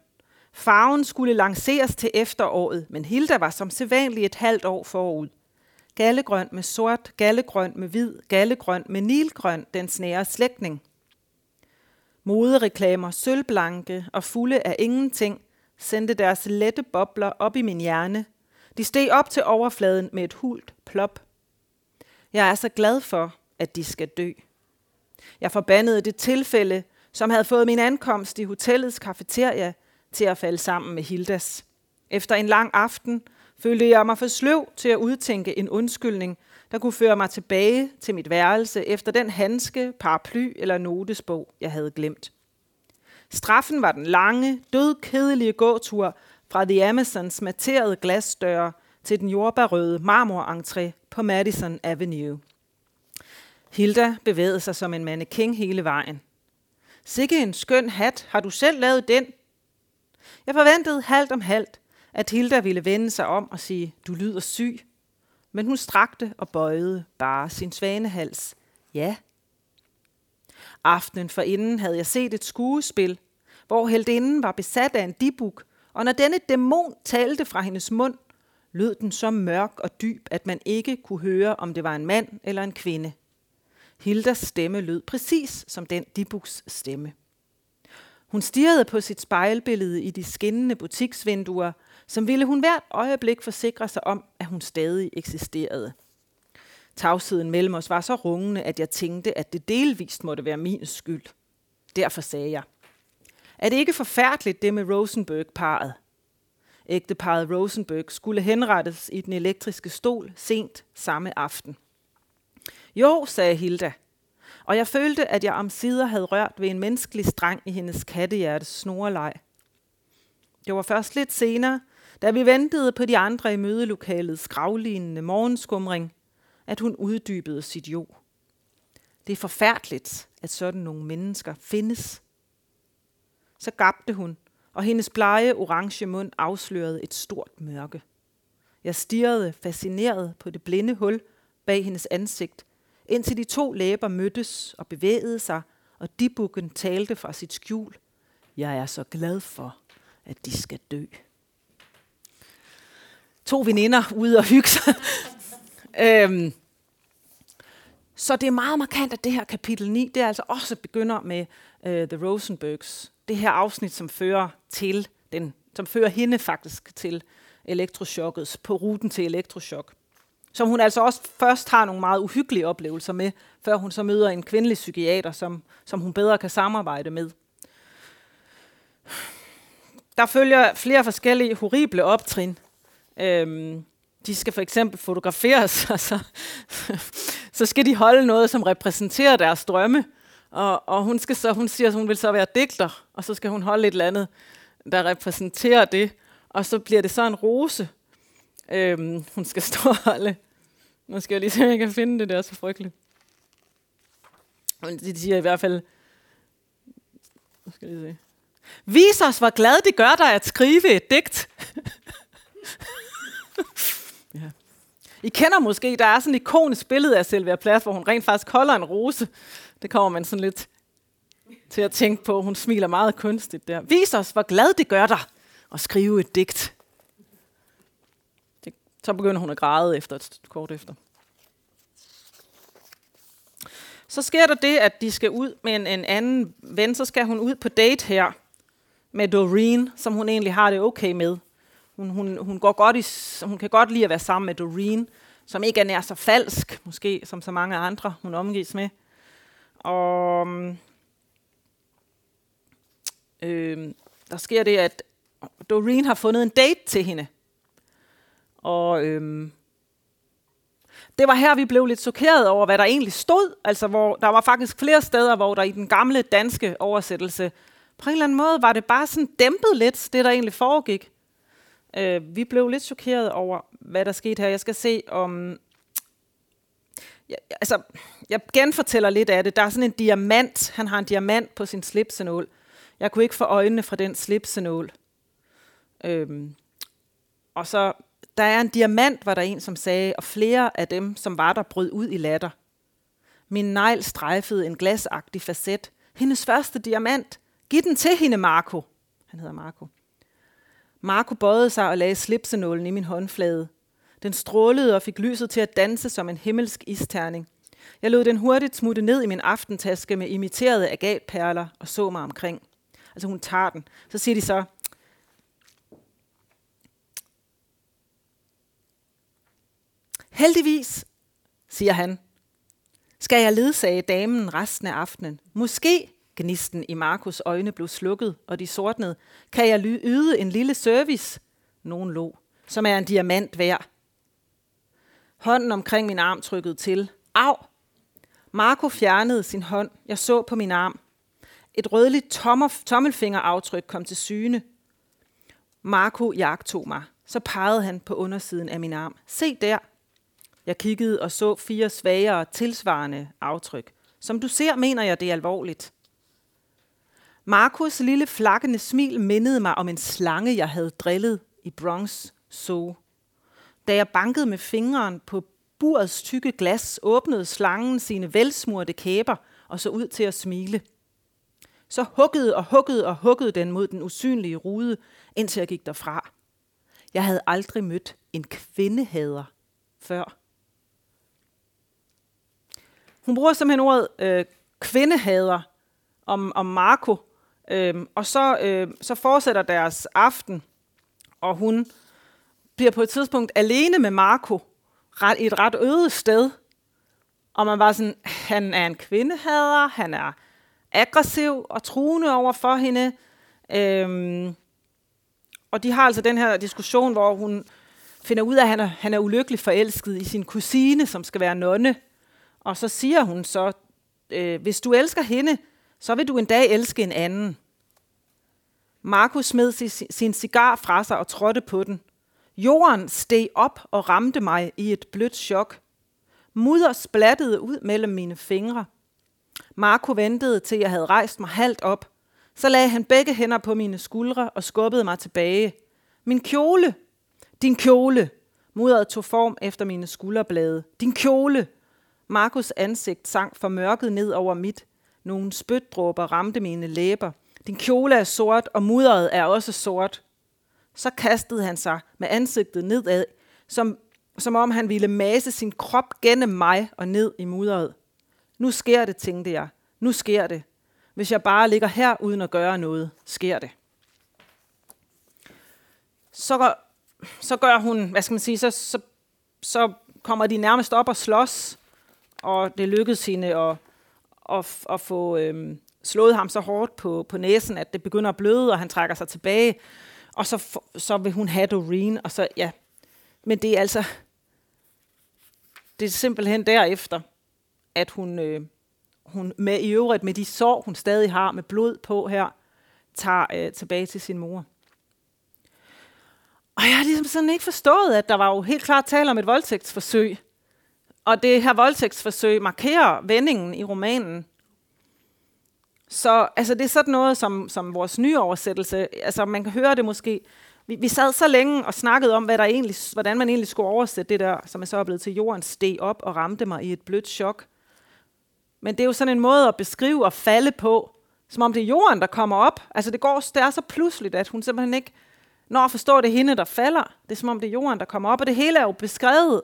Farven skulle lanceres til efteråret, men Hilda var som sædvanligt et halvt år forud. Gallegrøn med sort, gallegrøn med hvid, gallegrøn med nilgrøn, den snære slægtning. Modereklamer, sølvblanke og fulde af ingenting, sendte deres lette bobler op i min hjerne. De steg op til overfladen med et hult plop. Jeg er så glad for, at de skal dø. Jeg forbandede det tilfælde, som havde fået min ankomst i hotellets kafeteria til at falde sammen med Hildas. Efter en lang aften følte jeg mig for sløv til at udtænke en undskyldning, der kunne føre mig tilbage til mit værelse efter den handske, paraply eller notesbog, jeg havde glemt. Straffen var den lange, dødkedelige gåtur fra The Amazons materede glasdøre til den jordbærrøde marmorentré på Madison Avenue. Hilda bevægede sig som en mannequin hele vejen. Sikke en skøn hat. Har du selv lavet den? Jeg forventede halvt om halvt, at Hilda ville vende sig om og sige, du lyder syg. Men hun strakte og bøjede bare sin svanehals. Ja. Aftenen forinden havde jeg set et skuespil, hvor heldinden var besat af en dibuk, og når denne dæmon talte fra hendes mund, lød den så mørk og dyb, at man ikke kunne høre, om det var en mand eller en kvinde. Hildas stemme lød præcis som den dibuks stemme. Hun stirrede på sit spejlbillede i de skinnende butiksvinduer, som ville hun hvert øjeblik forsikre sig om, at hun stadig eksisterede. Tavsheden mellem os var så rungende, at jeg tænkte, at det delvist måtte være min skyld. Derfor sagde jeg, er det ikke forfærdeligt det med Rosenberg-paret? Ægteparet Rosenberg skulle henrettes i den elektriske stol sent samme aften. Jo, sagde Hilda, og jeg følte, at jeg om sider havde rørt ved en menneskelig streng i hendes kattehjertes snoreleg. Det var først lidt senere, da vi ventede på de andre i mødelokalets gravlignende morgenskumring, at hun uddybede sit jo. Det er forfærdeligt, at sådan nogle mennesker findes. Så gabte hun, og hendes blege orange mund afslørede et stort mørke. Jeg stirrede fascineret på det blinde hul bag hendes ansigt, indtil de to læber mødtes og bevægede sig, og dibukken talte fra sit skjul. Jeg er så glad for, at de skal dø. To veninder ude og hygge sig. øhm, så det er meget markant, at det her kapitel 9, det er altså også begynder med øh, The Rosenbergs. Det her afsnit, som fører til den, som fører hende faktisk til elektrochokket, på ruten til elektroschok. som hun altså også først har nogle meget uhyggelige oplevelser med, før hun så møder en kvindelig psykiater, som, som hun bedre kan samarbejde med. Der følger flere forskellige horrible optrin. Øhm, de skal for eksempel fotograferes, [laughs] og så, så skal de holde noget, som repræsenterer deres drømme. Og, og hun, skal så, hun siger, at hun vil så være digter, og så skal hun holde et eller andet, der repræsenterer det. Og så bliver det så en rose, øhm, hun skal stå og holde. Nu skal jeg lige se, om jeg kan finde det, det er så frygteligt. De siger i hvert fald, nu skal jeg lige se. Vis os, hvor glad det gør dig at skrive et digt. [laughs] [laughs] ja. I kender måske, der er sådan et ikonisk billede af Sylvia Plath, hvor hun rent faktisk holder en rose. Det kommer man sådan lidt til at tænke på. Hun smiler meget kunstigt der. Vis os, hvor glad det gør dig at skrive et digt. Det, så begynder hun at græde efter et kort efter. Så sker der det, at de skal ud med en, en anden ven. Så skal hun ud på date her med Doreen, som hun egentlig har det okay med. Hun, hun, hun, går godt i, hun kan godt lide at være sammen med Doreen, som ikke er nær så falsk, måske, som så mange andre, hun omgives med. Og øh, der sker det, at Doreen har fundet en date til hende. Og øh, det var her, vi blev lidt chokeret over, hvad der egentlig stod. Altså, hvor der var faktisk flere steder, hvor der i den gamle danske oversættelse, på en eller anden måde var det bare sådan dæmpet lidt, det der egentlig foregik. Øh, vi blev lidt chokeret over, hvad der skete her. Jeg skal se om... Ja, altså, jeg genfortæller lidt af det. Der er sådan en diamant. Han har en diamant på sin slipsenål. Jeg kunne ikke få øjnene fra den slipsenål. Øhm, og så, der er en diamant, var der en, som sagde, og flere af dem, som var der, brød ud i latter. Min negl strejfede en glasagtig facet. Hendes første diamant. Giv den til hende, Marco. Han hedder Marco. Marco bøjede sig og lagde slipsenålen i min håndflade. Den strålede og fik lyset til at danse som en himmelsk isterning. Jeg lod den hurtigt smutte ned i min aftentaske med imiterede agatperler og så mig omkring. Altså hun tager den. Så siger de så, Heldigvis, siger han, skal jeg ledsage damen resten af aftenen. Måske Gnisten i Markus øjne blev slukket, og de sortnede. Kan jeg yde en lille service? Nogen lå, som er en diamant værd. Hånden omkring min arm trykkede til. Au! Marco fjernede sin hånd. Jeg så på min arm. Et rødligt tommelfingeraftryk kom til syne. Marco jagtog mig. Så pegede han på undersiden af min arm. Se der. Jeg kiggede og så fire svagere tilsvarende aftryk. Som du ser, mener jeg, det er alvorligt. Markus lille flakkende smil mindede mig om en slange, jeg havde drillet i Bronx Zoo. Da jeg bankede med fingeren på burets tykke glas, åbnede slangen sine velsmurte kæber og så ud til at smile. Så huggede og huggede og huggede den mod den usynlige rude, indtil jeg gik derfra. Jeg havde aldrig mødt en kvindehader før. Hun bruger simpelthen ordet øh, kvindehader om, om Marco, Øhm, og så, øh, så fortsætter deres aften, og hun bliver på et tidspunkt alene med Marco ret, i et ret øde sted. Og man var sådan, han er en kvindehader, han er aggressiv og truende over for hende. Øhm, og de har altså den her diskussion, hvor hun finder ud af, at han er, han er ulykkelig forelsket i sin kusine, som skal være nonne. Og så siger hun så, øh, hvis du elsker hende, så vil du en dag elske en anden. Markus smed sin cigar fra sig og trådte på den. Jorden steg op og ramte mig i et blødt chok. Mudder splattede ud mellem mine fingre. Marco ventede til jeg havde rejst mig halvt op. Så lagde han begge hænder på mine skuldre og skubbede mig tilbage. Min kjole! Din kjole! Mudderet tog form efter mine skulderblade. Din kjole! Markus ansigt sank for mørket ned over mit. Nogle spytdråber ramte mine læber. Din kjole er sort, og mudderet er også sort. Så kastede han sig med ansigtet nedad, som, som om han ville mase sin krop gennem mig og ned i mudderet. Nu sker det, tænkte jeg. Nu sker det. Hvis jeg bare ligger her uden at gøre noget, sker det. Så gør, så gør hun, hvad skal man sige, så, så så kommer de nærmest op og slås, og det lykkedes hende at, at, at få øhm, slået ham så hårdt på, på næsen, at det begynder at bløde, og han trækker sig tilbage. Og så, så vil hun have Doreen, og så, ja. Men det er altså, det er simpelthen derefter, at hun, øh, hun med i øvrigt med de sår, hun stadig har med blod på her, tager øh, tilbage til sin mor. Og jeg har ligesom sådan ikke forstået, at der var jo helt klart tale om et voldtægtsforsøg. Og det her voldtægtsforsøg markerer vendingen i romanen. Så altså, det er sådan noget som, som vores nye oversættelse. Altså, man kan høre det måske. Vi, vi sad så længe og snakkede om, hvad der egentlig, hvordan man egentlig skulle oversætte det der, som er så er blevet til jorden, steg op og ramte mig i et blødt chok. Men det er jo sådan en måde at beskrive og falde på, som om det er jorden, der kommer op. Altså det går det er så pludseligt, at hun simpelthen ikke når at forstå det hende, der falder. Det er som om det er jorden, der kommer op, og det hele er jo beskrevet.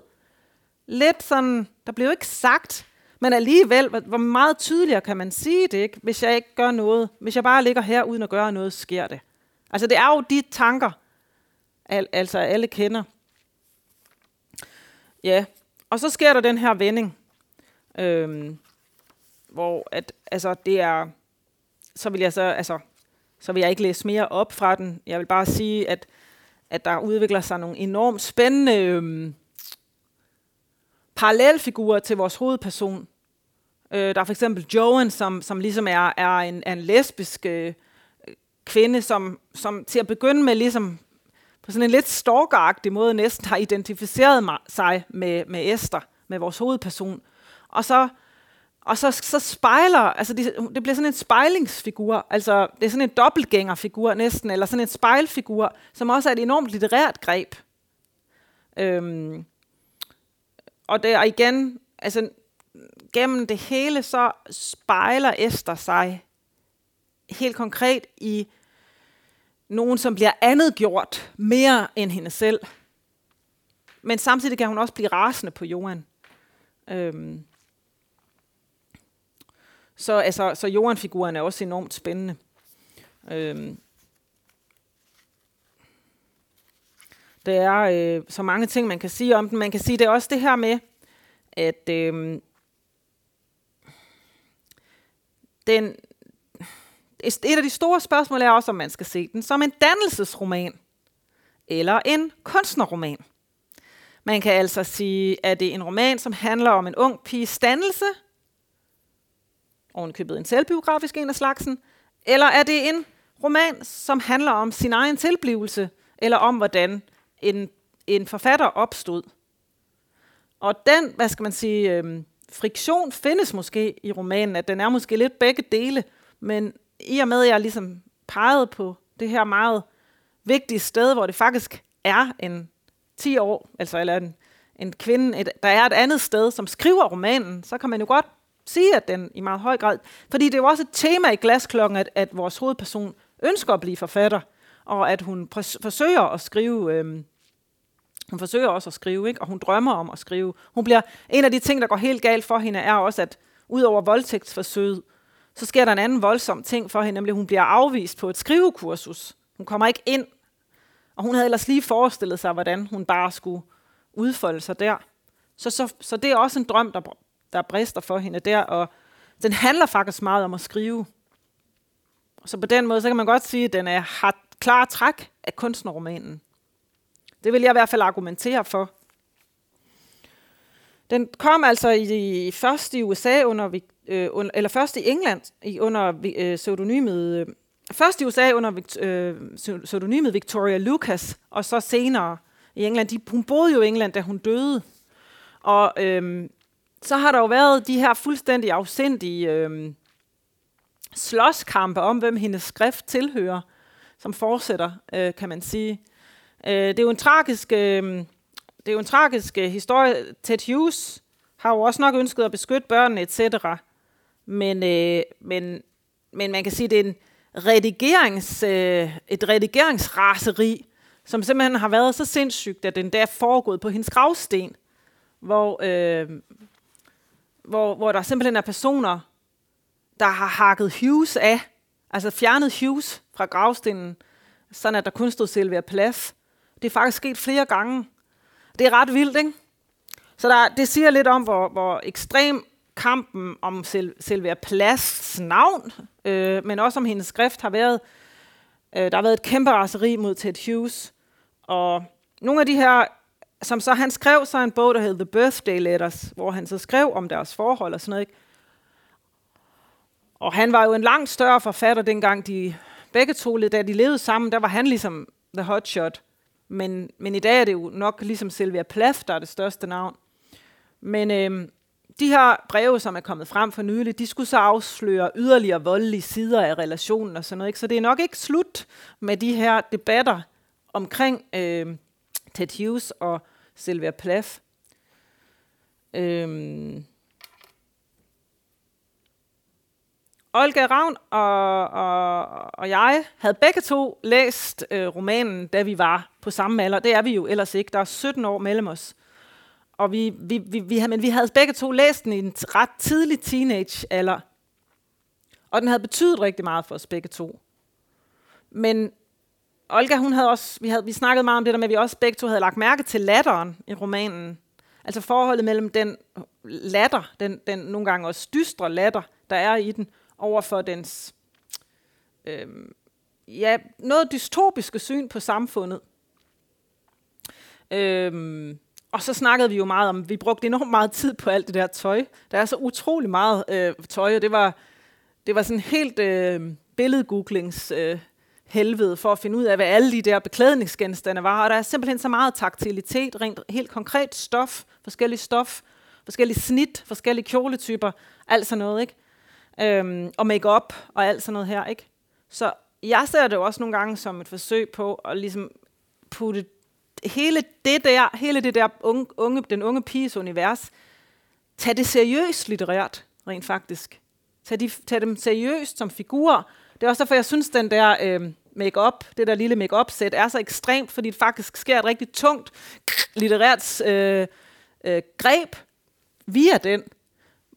Lidt sådan, der blev ikke sagt, men alligevel, hvor meget tydeligere kan man sige det, ikke? hvis jeg ikke gør noget. Hvis jeg bare ligger her uden at gøre noget, sker det. Altså det er jo de tanker, al, altså alle kender. Ja, og så sker der den her vending, øhm, hvor at, altså, det er, så vil jeg så, altså, så vil jeg ikke læse mere op fra den. Jeg vil bare sige, at, at der udvikler sig nogle enormt spændende øhm, parallelfigurer til vores hovedperson. Øh, der er for eksempel Joan, som, som ligesom er, er, en, er en lesbisk øh, kvinde, som, som til at begynde med ligesom på sådan en lidt stalkeragtig måde næsten har identificeret sig med, med Esther, med vores hovedperson. Og så, og så, så spejler, altså det, det bliver sådan en spejlingsfigur, altså det er sådan en dobbeltgængerfigur næsten, eller sådan en spejlfigur, som også er et enormt litterært greb. Øhm, og der igen, altså gennem det hele, så spejler Esther sig helt konkret i nogen, som bliver andet gjort mere end hende selv. Men samtidig kan hun også blive rasende på Johan. Øhm. Så, altså, så Johan-figuren er også enormt spændende. Øhm. Der er øh, så mange ting, man kan sige om den. Man kan sige, det er også det her med, at øh, den, et af de store spørgsmål er også, om man skal se den som en dannelsesroman eller en kunstnerroman. Man kan altså sige, at det er en roman, som handler om en ung piges dannelse, ovenkøbet en selvbiografisk en af slagsen, eller er det en roman, som handler om sin egen tilblivelse, eller om hvordan en, en forfatter opstod. Og den, hvad skal man sige, øh, friktion findes måske i romanen, at den er måske lidt begge dele, men i og med, at jeg ligesom pegede på det her meget vigtige sted, hvor det faktisk er en 10 år, altså eller en, en kvinde, et, der er et andet sted, som skriver romanen, så kan man jo godt sige, at den i meget høj grad, fordi det er jo også et tema i Glasklokken, at, at vores hovedperson ønsker at blive forfatter, og at hun forsøger at skrive, øhm, hun forsøger også at skrive, ikke? og hun drømmer om at skrive. Hun bliver, en af de ting, der går helt galt for hende, er også, at ud over voldtægtsforsøget, så sker der en anden voldsom ting for hende, nemlig at hun bliver afvist på et skrivekursus. Hun kommer ikke ind, og hun havde ellers lige forestillet sig, hvordan hun bare skulle udfolde sig der. Så, så, så det er også en drøm, der, der brister for hende der, og den handler faktisk meget om at skrive. Så på den måde, så kan man godt sige, at den er, har klar træk af kunstnerromanen. Det vil jeg i hvert fald argumentere for. Den kom altså i, først i USA under, øh, under eller først i England i, under øh, pseudonymet øh, først i USA under øh, pseudonymet Victoria Lucas, og så senere i England. De, hun boede jo i England, da hun døde. Og øh, så har der jo været de her fuldstændig afsindige øh, slåskampe om, hvem hendes skrift tilhører, som fortsætter, øh, kan man sige. Øh, det er jo en tragisk, øh, det er jo en tragisk øh, historie. Ted Hughes har jo også nok ønsket at beskytte børnene, etc. Men, øh, men, men man kan sige, at det er en redigerings, øh, et redigeringsraseri, som simpelthen har været så sindssygt, at den der er foregået på hendes gravsten, hvor, øh, hvor, hvor der simpelthen er personer, der har hakket Hughes af, altså fjernet Hughes fra gravstenen, sådan at der kun stod Sylvia Plath. Det er faktisk sket flere gange. Det er ret vildt, ikke? Så der, det siger lidt om, hvor, hvor ekstrem kampen om Sil- Sylvia Plasts navn, øh, men også om hendes skrift har været. Øh, der har været et kæmpe raseri mod Ted Hughes, og nogle af de her, som så han skrev så en bog, der hed The Birthday Letters, hvor han så skrev om deres forhold og sådan noget. Ikke? Og han var jo en langt større forfatter, dengang de begge to, da de levede sammen, der var han ligesom the hotshot. Men, men i dag er det jo nok ligesom Sylvia Plath, der er det største navn. Men øh, de her breve, som er kommet frem for nylig, de skulle så afsløre yderligere voldelige sider af relationen og sådan noget. Ikke? Så det er nok ikke slut med de her debatter omkring øh, Ted Hughes og Sylvia Plath. Øhm, Olga Ravn og, og, og jeg havde begge to læst øh, romanen, da vi var på samme alder. Det er vi jo ellers ikke. Der er 17 år mellem os. Og vi, vi, vi, vi, havde, men vi havde begge to læst den i en ret tidlig teenage-alder. Og den havde betydet rigtig meget for os begge to. Men Olga, hun havde også, vi, havde, vi snakkede meget om det der med, at vi også begge to havde lagt mærke til latteren i romanen. Altså forholdet mellem den latter, den, den nogle gange også dystre latter, der er i den, over for dens øh, ja, noget dystopiske syn på samfundet. Øh, og så snakkede vi jo meget om, vi brugte enormt meget tid på alt det der tøj. Der er så utrolig meget øh, tøj, og det var, det var sådan helt øh, billedgooglings øh, helvede for at finde ud af, hvad alle de der beklædningsgenstande var. Og der er simpelthen så meget taktilitet, rent helt konkret stof, forskellige stof, forskellige snit, forskellige kjoletyper, alt sådan noget, ikke? Øhm, og make-up og alt sådan noget her, ikke? Så jeg ser det jo også nogle gange som et forsøg på at ligesom putte hele det der, hele det der unge, unge, den unge piges univers, tage det seriøst litterært, rent faktisk. Tag, de, tag dem seriøst som figurer. Det er også derfor, jeg synes, den der øh, make-up, det der lille make sæt er så ekstremt, fordi det faktisk sker et rigtig tungt litterært øh, øh, greb via den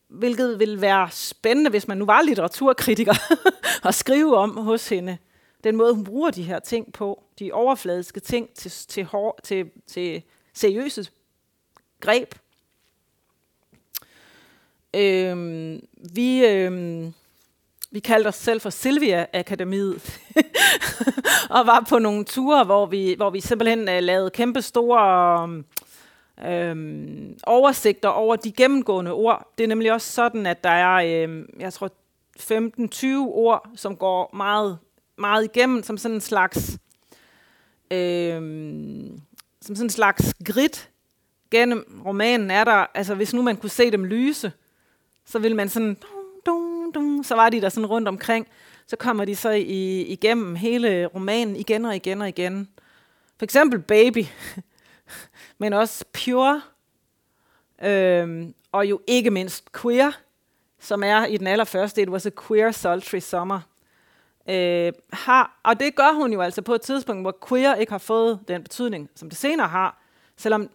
hvilket vil være spændende, hvis man nu var litteraturkritiker, [laughs] at skrive om hos hende. Den måde, hun bruger de her ting på, de overfladiske ting til, til, hår, til, til seriøse greb. Øhm, vi, øhm, vi kaldte os selv for Silvia Akademiet, [laughs] og var på nogle ture, hvor vi, hvor vi simpelthen uh, lavede kæmpe store um, øhm, oversigter over de gennemgående ord. Det er nemlig også sådan, at der er, øhm, jeg tror, 15-20 ord, som går meget, meget igennem, som sådan en slags, øhm, som sådan en slags grid gennem romanen er der, altså hvis nu man kunne se dem lyse, så ville man sådan, dum, dum, dum, så var de der sådan rundt omkring, så kommer de så i, igennem hele romanen igen og igen og igen. For eksempel baby men også pure, øhm, og jo ikke mindst queer, som er i den allerførste, It was a queer sultry summer. Øh, har, og det gør hun jo altså på et tidspunkt, hvor queer ikke har fået den betydning, som det senere har, selvom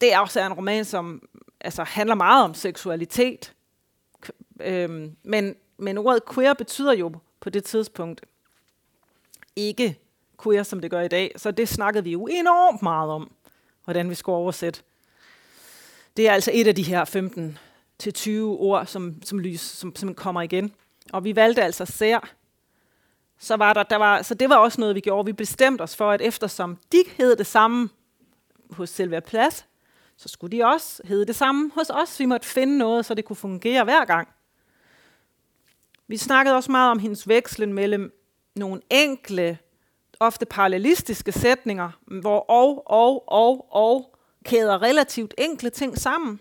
det er også en roman, som altså, handler meget om seksualitet. Øhm, men, men ordet queer betyder jo på det tidspunkt ikke queer, som det gør i dag. Så det snakkede vi jo enormt meget om, hvordan vi skulle oversætte. Det er altså et af de her 15 til 20 ord, som, som, lys, som, som kommer igen. Og vi valgte altså sær. Så, var der, der var, så det var også noget, vi gjorde. Vi bestemte os for, at eftersom de hed det samme hos Sylvia Plath, så skulle de også hedde det samme hos os. Vi måtte finde noget, så det kunne fungere hver gang. Vi snakkede også meget om hendes vekslen mellem nogle enkle ofte parallelistiske sætninger, hvor og, og, og, og kæder relativt enkle ting sammen.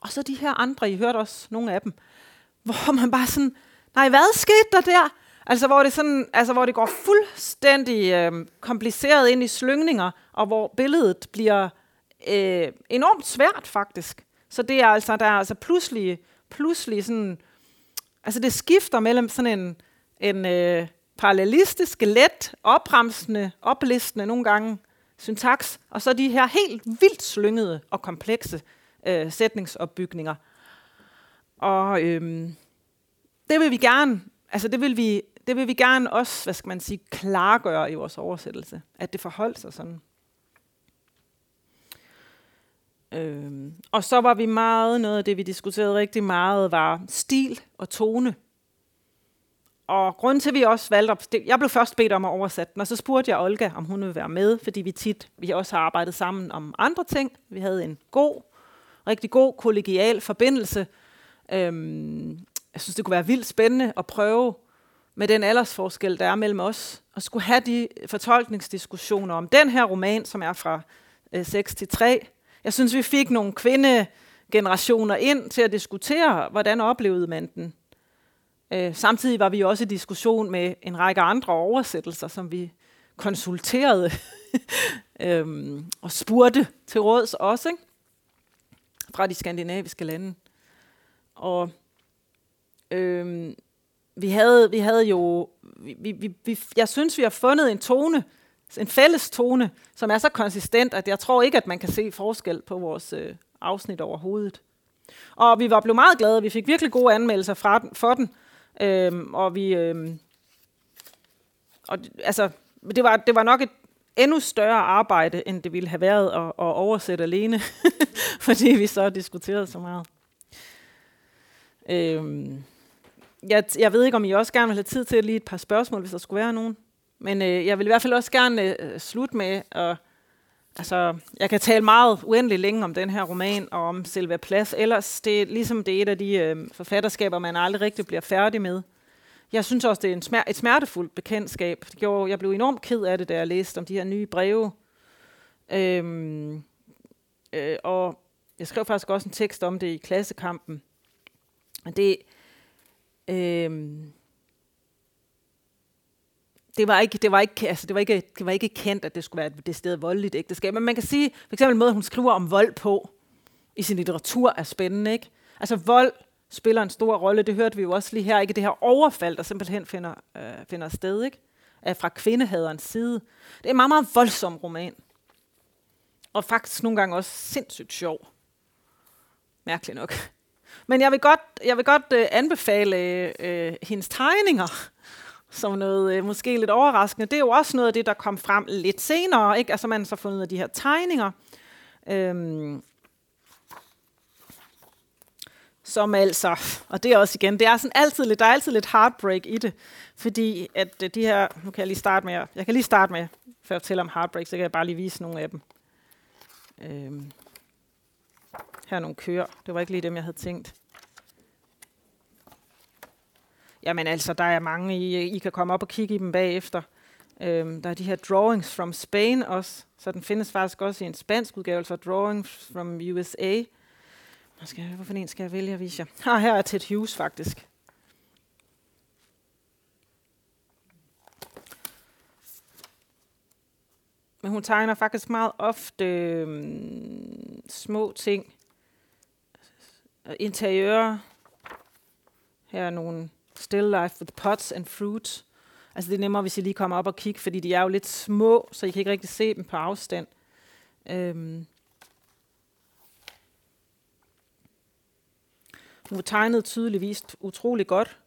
Og så de her andre, I hørte også nogle af dem, [laughs] hvor man bare sådan, nej, hvad skete der der? Altså hvor det, sådan, altså, hvor det går fuldstændig øh, kompliceret ind i slyngninger, og hvor billedet bliver øh, enormt svært faktisk. Så det er altså, der er altså pludselig, pludselig sådan, altså det skifter mellem sådan en, en øh, parallelistiske, let, opremsende, oplistende nogle gange syntaks, og så de her helt vildt slyngede og komplekse øh, sætningsopbygninger. Og øhm, det vil vi gerne, altså det vil vi, det vil vi gerne også, hvad skal man sige, klargøre i vores oversættelse, at det forholdt sig sådan. Øhm, og så var vi meget, noget af det, vi diskuterede rigtig meget, var stil og tone. Og grund til, at vi også valgte at... Jeg blev først bedt om at oversætte den, og så spurgte jeg Olga, om hun ville være med, fordi vi tit, vi også har arbejdet sammen om andre ting. Vi havde en god, rigtig god kollegial forbindelse. Øhm, jeg synes, det kunne være vildt spændende at prøve med den aldersforskel, der er mellem os, og skulle have de fortolkningsdiskussioner om den her roman, som er fra øh, 6 til 3. Jeg synes, vi fik nogle kvindegenerationer ind til at diskutere, hvordan oplevede man den. Øh, samtidig var vi også i diskussion med en række andre oversættelser, som vi konsulterede [laughs] øhm, og spurgte til råds også, ikke? fra de skandinaviske lande. Og øhm, vi havde, vi havde jo, vi, vi, vi, jeg synes, vi har fundet en tone, en fælles tone, som er så konsistent, at jeg tror ikke, at man kan se forskel på vores øh, afsnit overhovedet. Og vi var blevet meget glade, vi fik virkelig gode anmeldelser fra den, for den, øhm, og vi, øhm, og altså, det var, det var nok et endnu større arbejde, end det ville have været at, at oversætte alene, [laughs] fordi vi så diskuterede så meget. Øhm, jeg, jeg ved ikke, om I også gerne vil have tid til lige et par spørgsmål, hvis der skulle være nogen. Men øh, jeg vil i hvert fald også gerne øh, slutte med at... Altså, jeg kan tale meget uendelig længe om den her roman og om Silvia Plath. Ellers, det er ligesom det er et af de øh, forfatterskaber, man aldrig rigtig bliver færdig med. Jeg synes også, det er en smer- et smertefuldt bekendtskab. Det gjorde, jeg blev enormt ked af det, da jeg læste om de her nye breve. Øhm, øh, og jeg skrev faktisk også en tekst om det i klassekampen. Det, øhm, det var ikke, det var ikke, altså det var ikke, det var ikke kendt, at det skulle være et sted voldeligt ægteskab. Men man kan sige, for eksempel måde, hun skriver om vold på i sin litteratur er spændende, ikke? Altså vold spiller en stor rolle, det hørte vi jo også lige her, ikke? Det her overfald, der simpelthen finder, øh, finder sted, ikke? Øh, fra kvindehaderens side. Det er en meget, meget voldsom roman. Og faktisk nogle gange også sindssygt sjov. Mærkeligt nok. Men jeg vil godt, jeg vil godt øh, anbefale øh, hendes tegninger som noget øh, måske lidt overraskende. Det er jo også noget af det, der kom frem lidt senere. Ikke? Altså man så fundet af de her tegninger. Øhm, som altså, og det er også igen, det er sådan altid lidt, der er altid lidt heartbreak i det, fordi at øh, de her, nu kan jeg lige starte med, jeg kan lige starte med, før jeg fortæller om heartbreak, så kan jeg bare lige vise nogle af dem. Øhm, her er nogle køer, det var ikke lige dem, jeg havde tænkt. Jamen altså, der er mange, I, I kan komme op og kigge i dem bagefter. Øhm, der er de her Drawings from Spain også, så den findes faktisk også i en spansk udgave, så Drawings from USA. Skal jeg, hvorfor en skal jeg vælge at vise jer? Ah, her er Ted Hughes faktisk. Men hun tegner faktisk meget ofte øhm, små ting. Interiører. Her er nogle still life with pots and fruit. Altså det er nemmere, hvis I lige kommer op og kigger, fordi de er jo lidt små, så I kan ikke rigtig se dem på afstand. Øhm. Hun tegnede tydeligvis utrolig godt.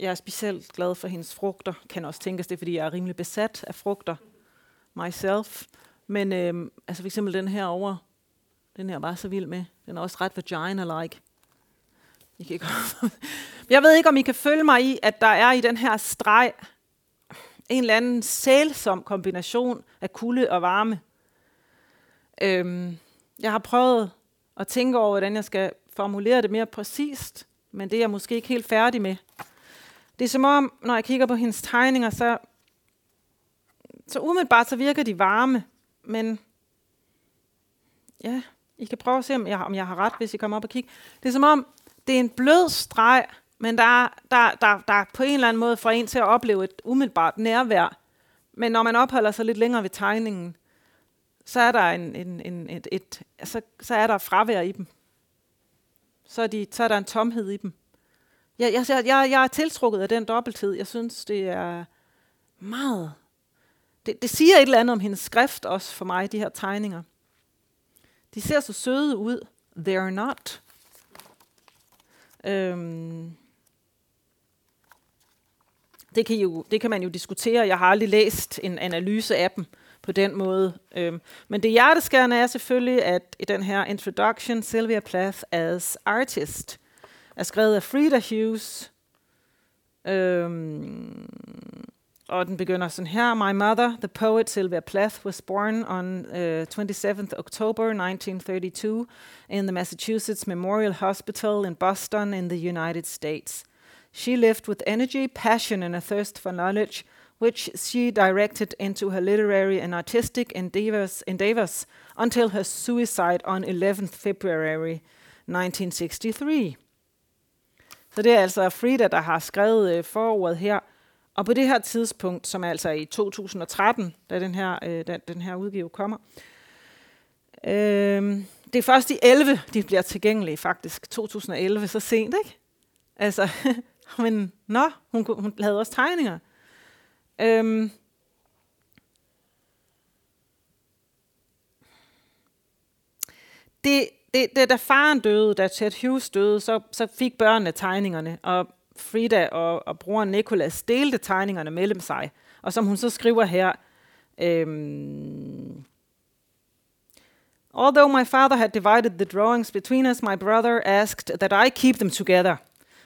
Jeg er specielt glad for hendes frugter. Kan også tænkes det, fordi jeg er rimelig besat af frugter myself. Men øhm, altså for eksempel den her over, den her var så vild med. Den er også ret vagina-like. I kan ikke [laughs] Jeg ved ikke, om I kan følge mig i, at der er i den her streg en eller anden sælsom kombination af kulde og varme. Øhm, jeg har prøvet at tænke over, hvordan jeg skal formulere det mere præcist, men det er jeg måske ikke helt færdig med. Det er som om, når jeg kigger på hendes tegninger, så, så umiddelbart så virker de varme, men ja, I kan prøve at se, om jeg, om jeg har ret, hvis I kommer op og kigger. Det er som om, det er en blød streg, men der, der, der, der på en eller anden måde får en til at opleve et umiddelbart nærvær. Men når man opholder sig lidt længere ved tegningen, så er der, en, en, en, et, et, så, så er der fravær i dem. Så er, de, så er der en tomhed i dem. Jeg, jeg, jeg, jeg er tiltrukket af den dobbelthed. Jeg synes, det er meget... Det, det siger et eller andet om hendes skrift også for mig, de her tegninger. De ser så søde ud. They're not. Øhm, det kan, jo, det kan man jo diskutere. Jeg har aldrig læst en analyse af dem på den måde. Øhm, men det hjerteskærende er selvfølgelig, at i den her introduction, Sylvia Plath as artist, er skrevet af Frida Hughes. Øhm, og den begynder sådan her. My mother, the poet Sylvia Plath, was born on øh, uh, 27th October 1932 in the Massachusetts Memorial Hospital in Boston in the United States. She lived with energy, passion, and a thirst for knowledge, which she directed into her literary and artistic endeavors, endeavors until her suicide on 11th February 1963. Så det er altså Frida, der har skrevet øh, forordet her. Og på det her tidspunkt, som er altså i 2013, da den her, øh, da den her udgave kommer, øh, det er først i 11, de bliver tilgængelige faktisk. 2011, så sent, ikke? Altså, [laughs] men nå, hun, hun lavede også tegninger. Øhm, det, det, det, da faren døde, da Ted Hughes døde, så, så fik børnene tegningerne, og Frida og, og broren Nicholas delte tegningerne mellem sig. Og som hun så skriver her, øhm, Although my father had divided the drawings between us, my brother asked that I keep them together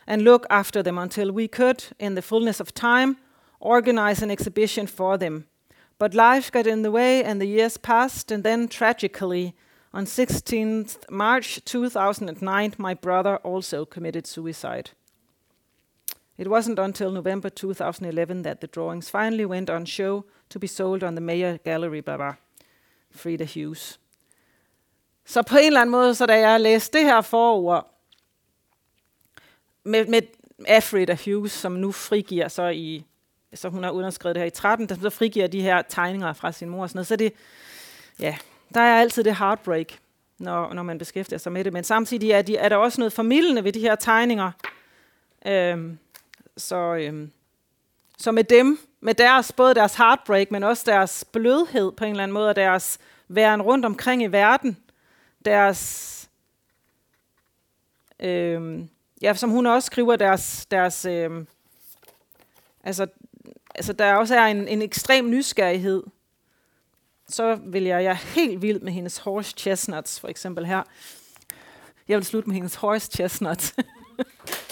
and look after them until we could, in the fullness of time, organize an exhibition for them. But life got in the way and the years passed, and then tragically, on 16th March 2009, my brother also committed suicide. It wasn't until November 2011 that the drawings finally went on show to be sold on the Mayer Gallery, blah, blah. Frida Hughes. Så på en eller anden måde, så da jeg læste det her forord med, med af Frida Hughes, som nu frigiver så i, så hun har underskrevet det her i 13, der så frigiver de her tegninger fra sin mor og sådan noget, så det, ja, der er altid det heartbreak, når, når man beskæftiger sig med det, men samtidig er, de, er der også noget formidlende ved de her tegninger, øhm, så, øhm, så med dem, med deres, både deres heartbreak, men også deres blødhed på en eller anden måde, og deres væren rundt omkring i verden, deres, øhm, ja, som hun også skriver, deres, deres øhm, altså, altså der også er en, en ekstrem nysgerrighed, så vil jeg, jeg er helt vild med hendes horse chestnuts, for eksempel her. Jeg vil slutte med hendes horse chestnuts. [laughs]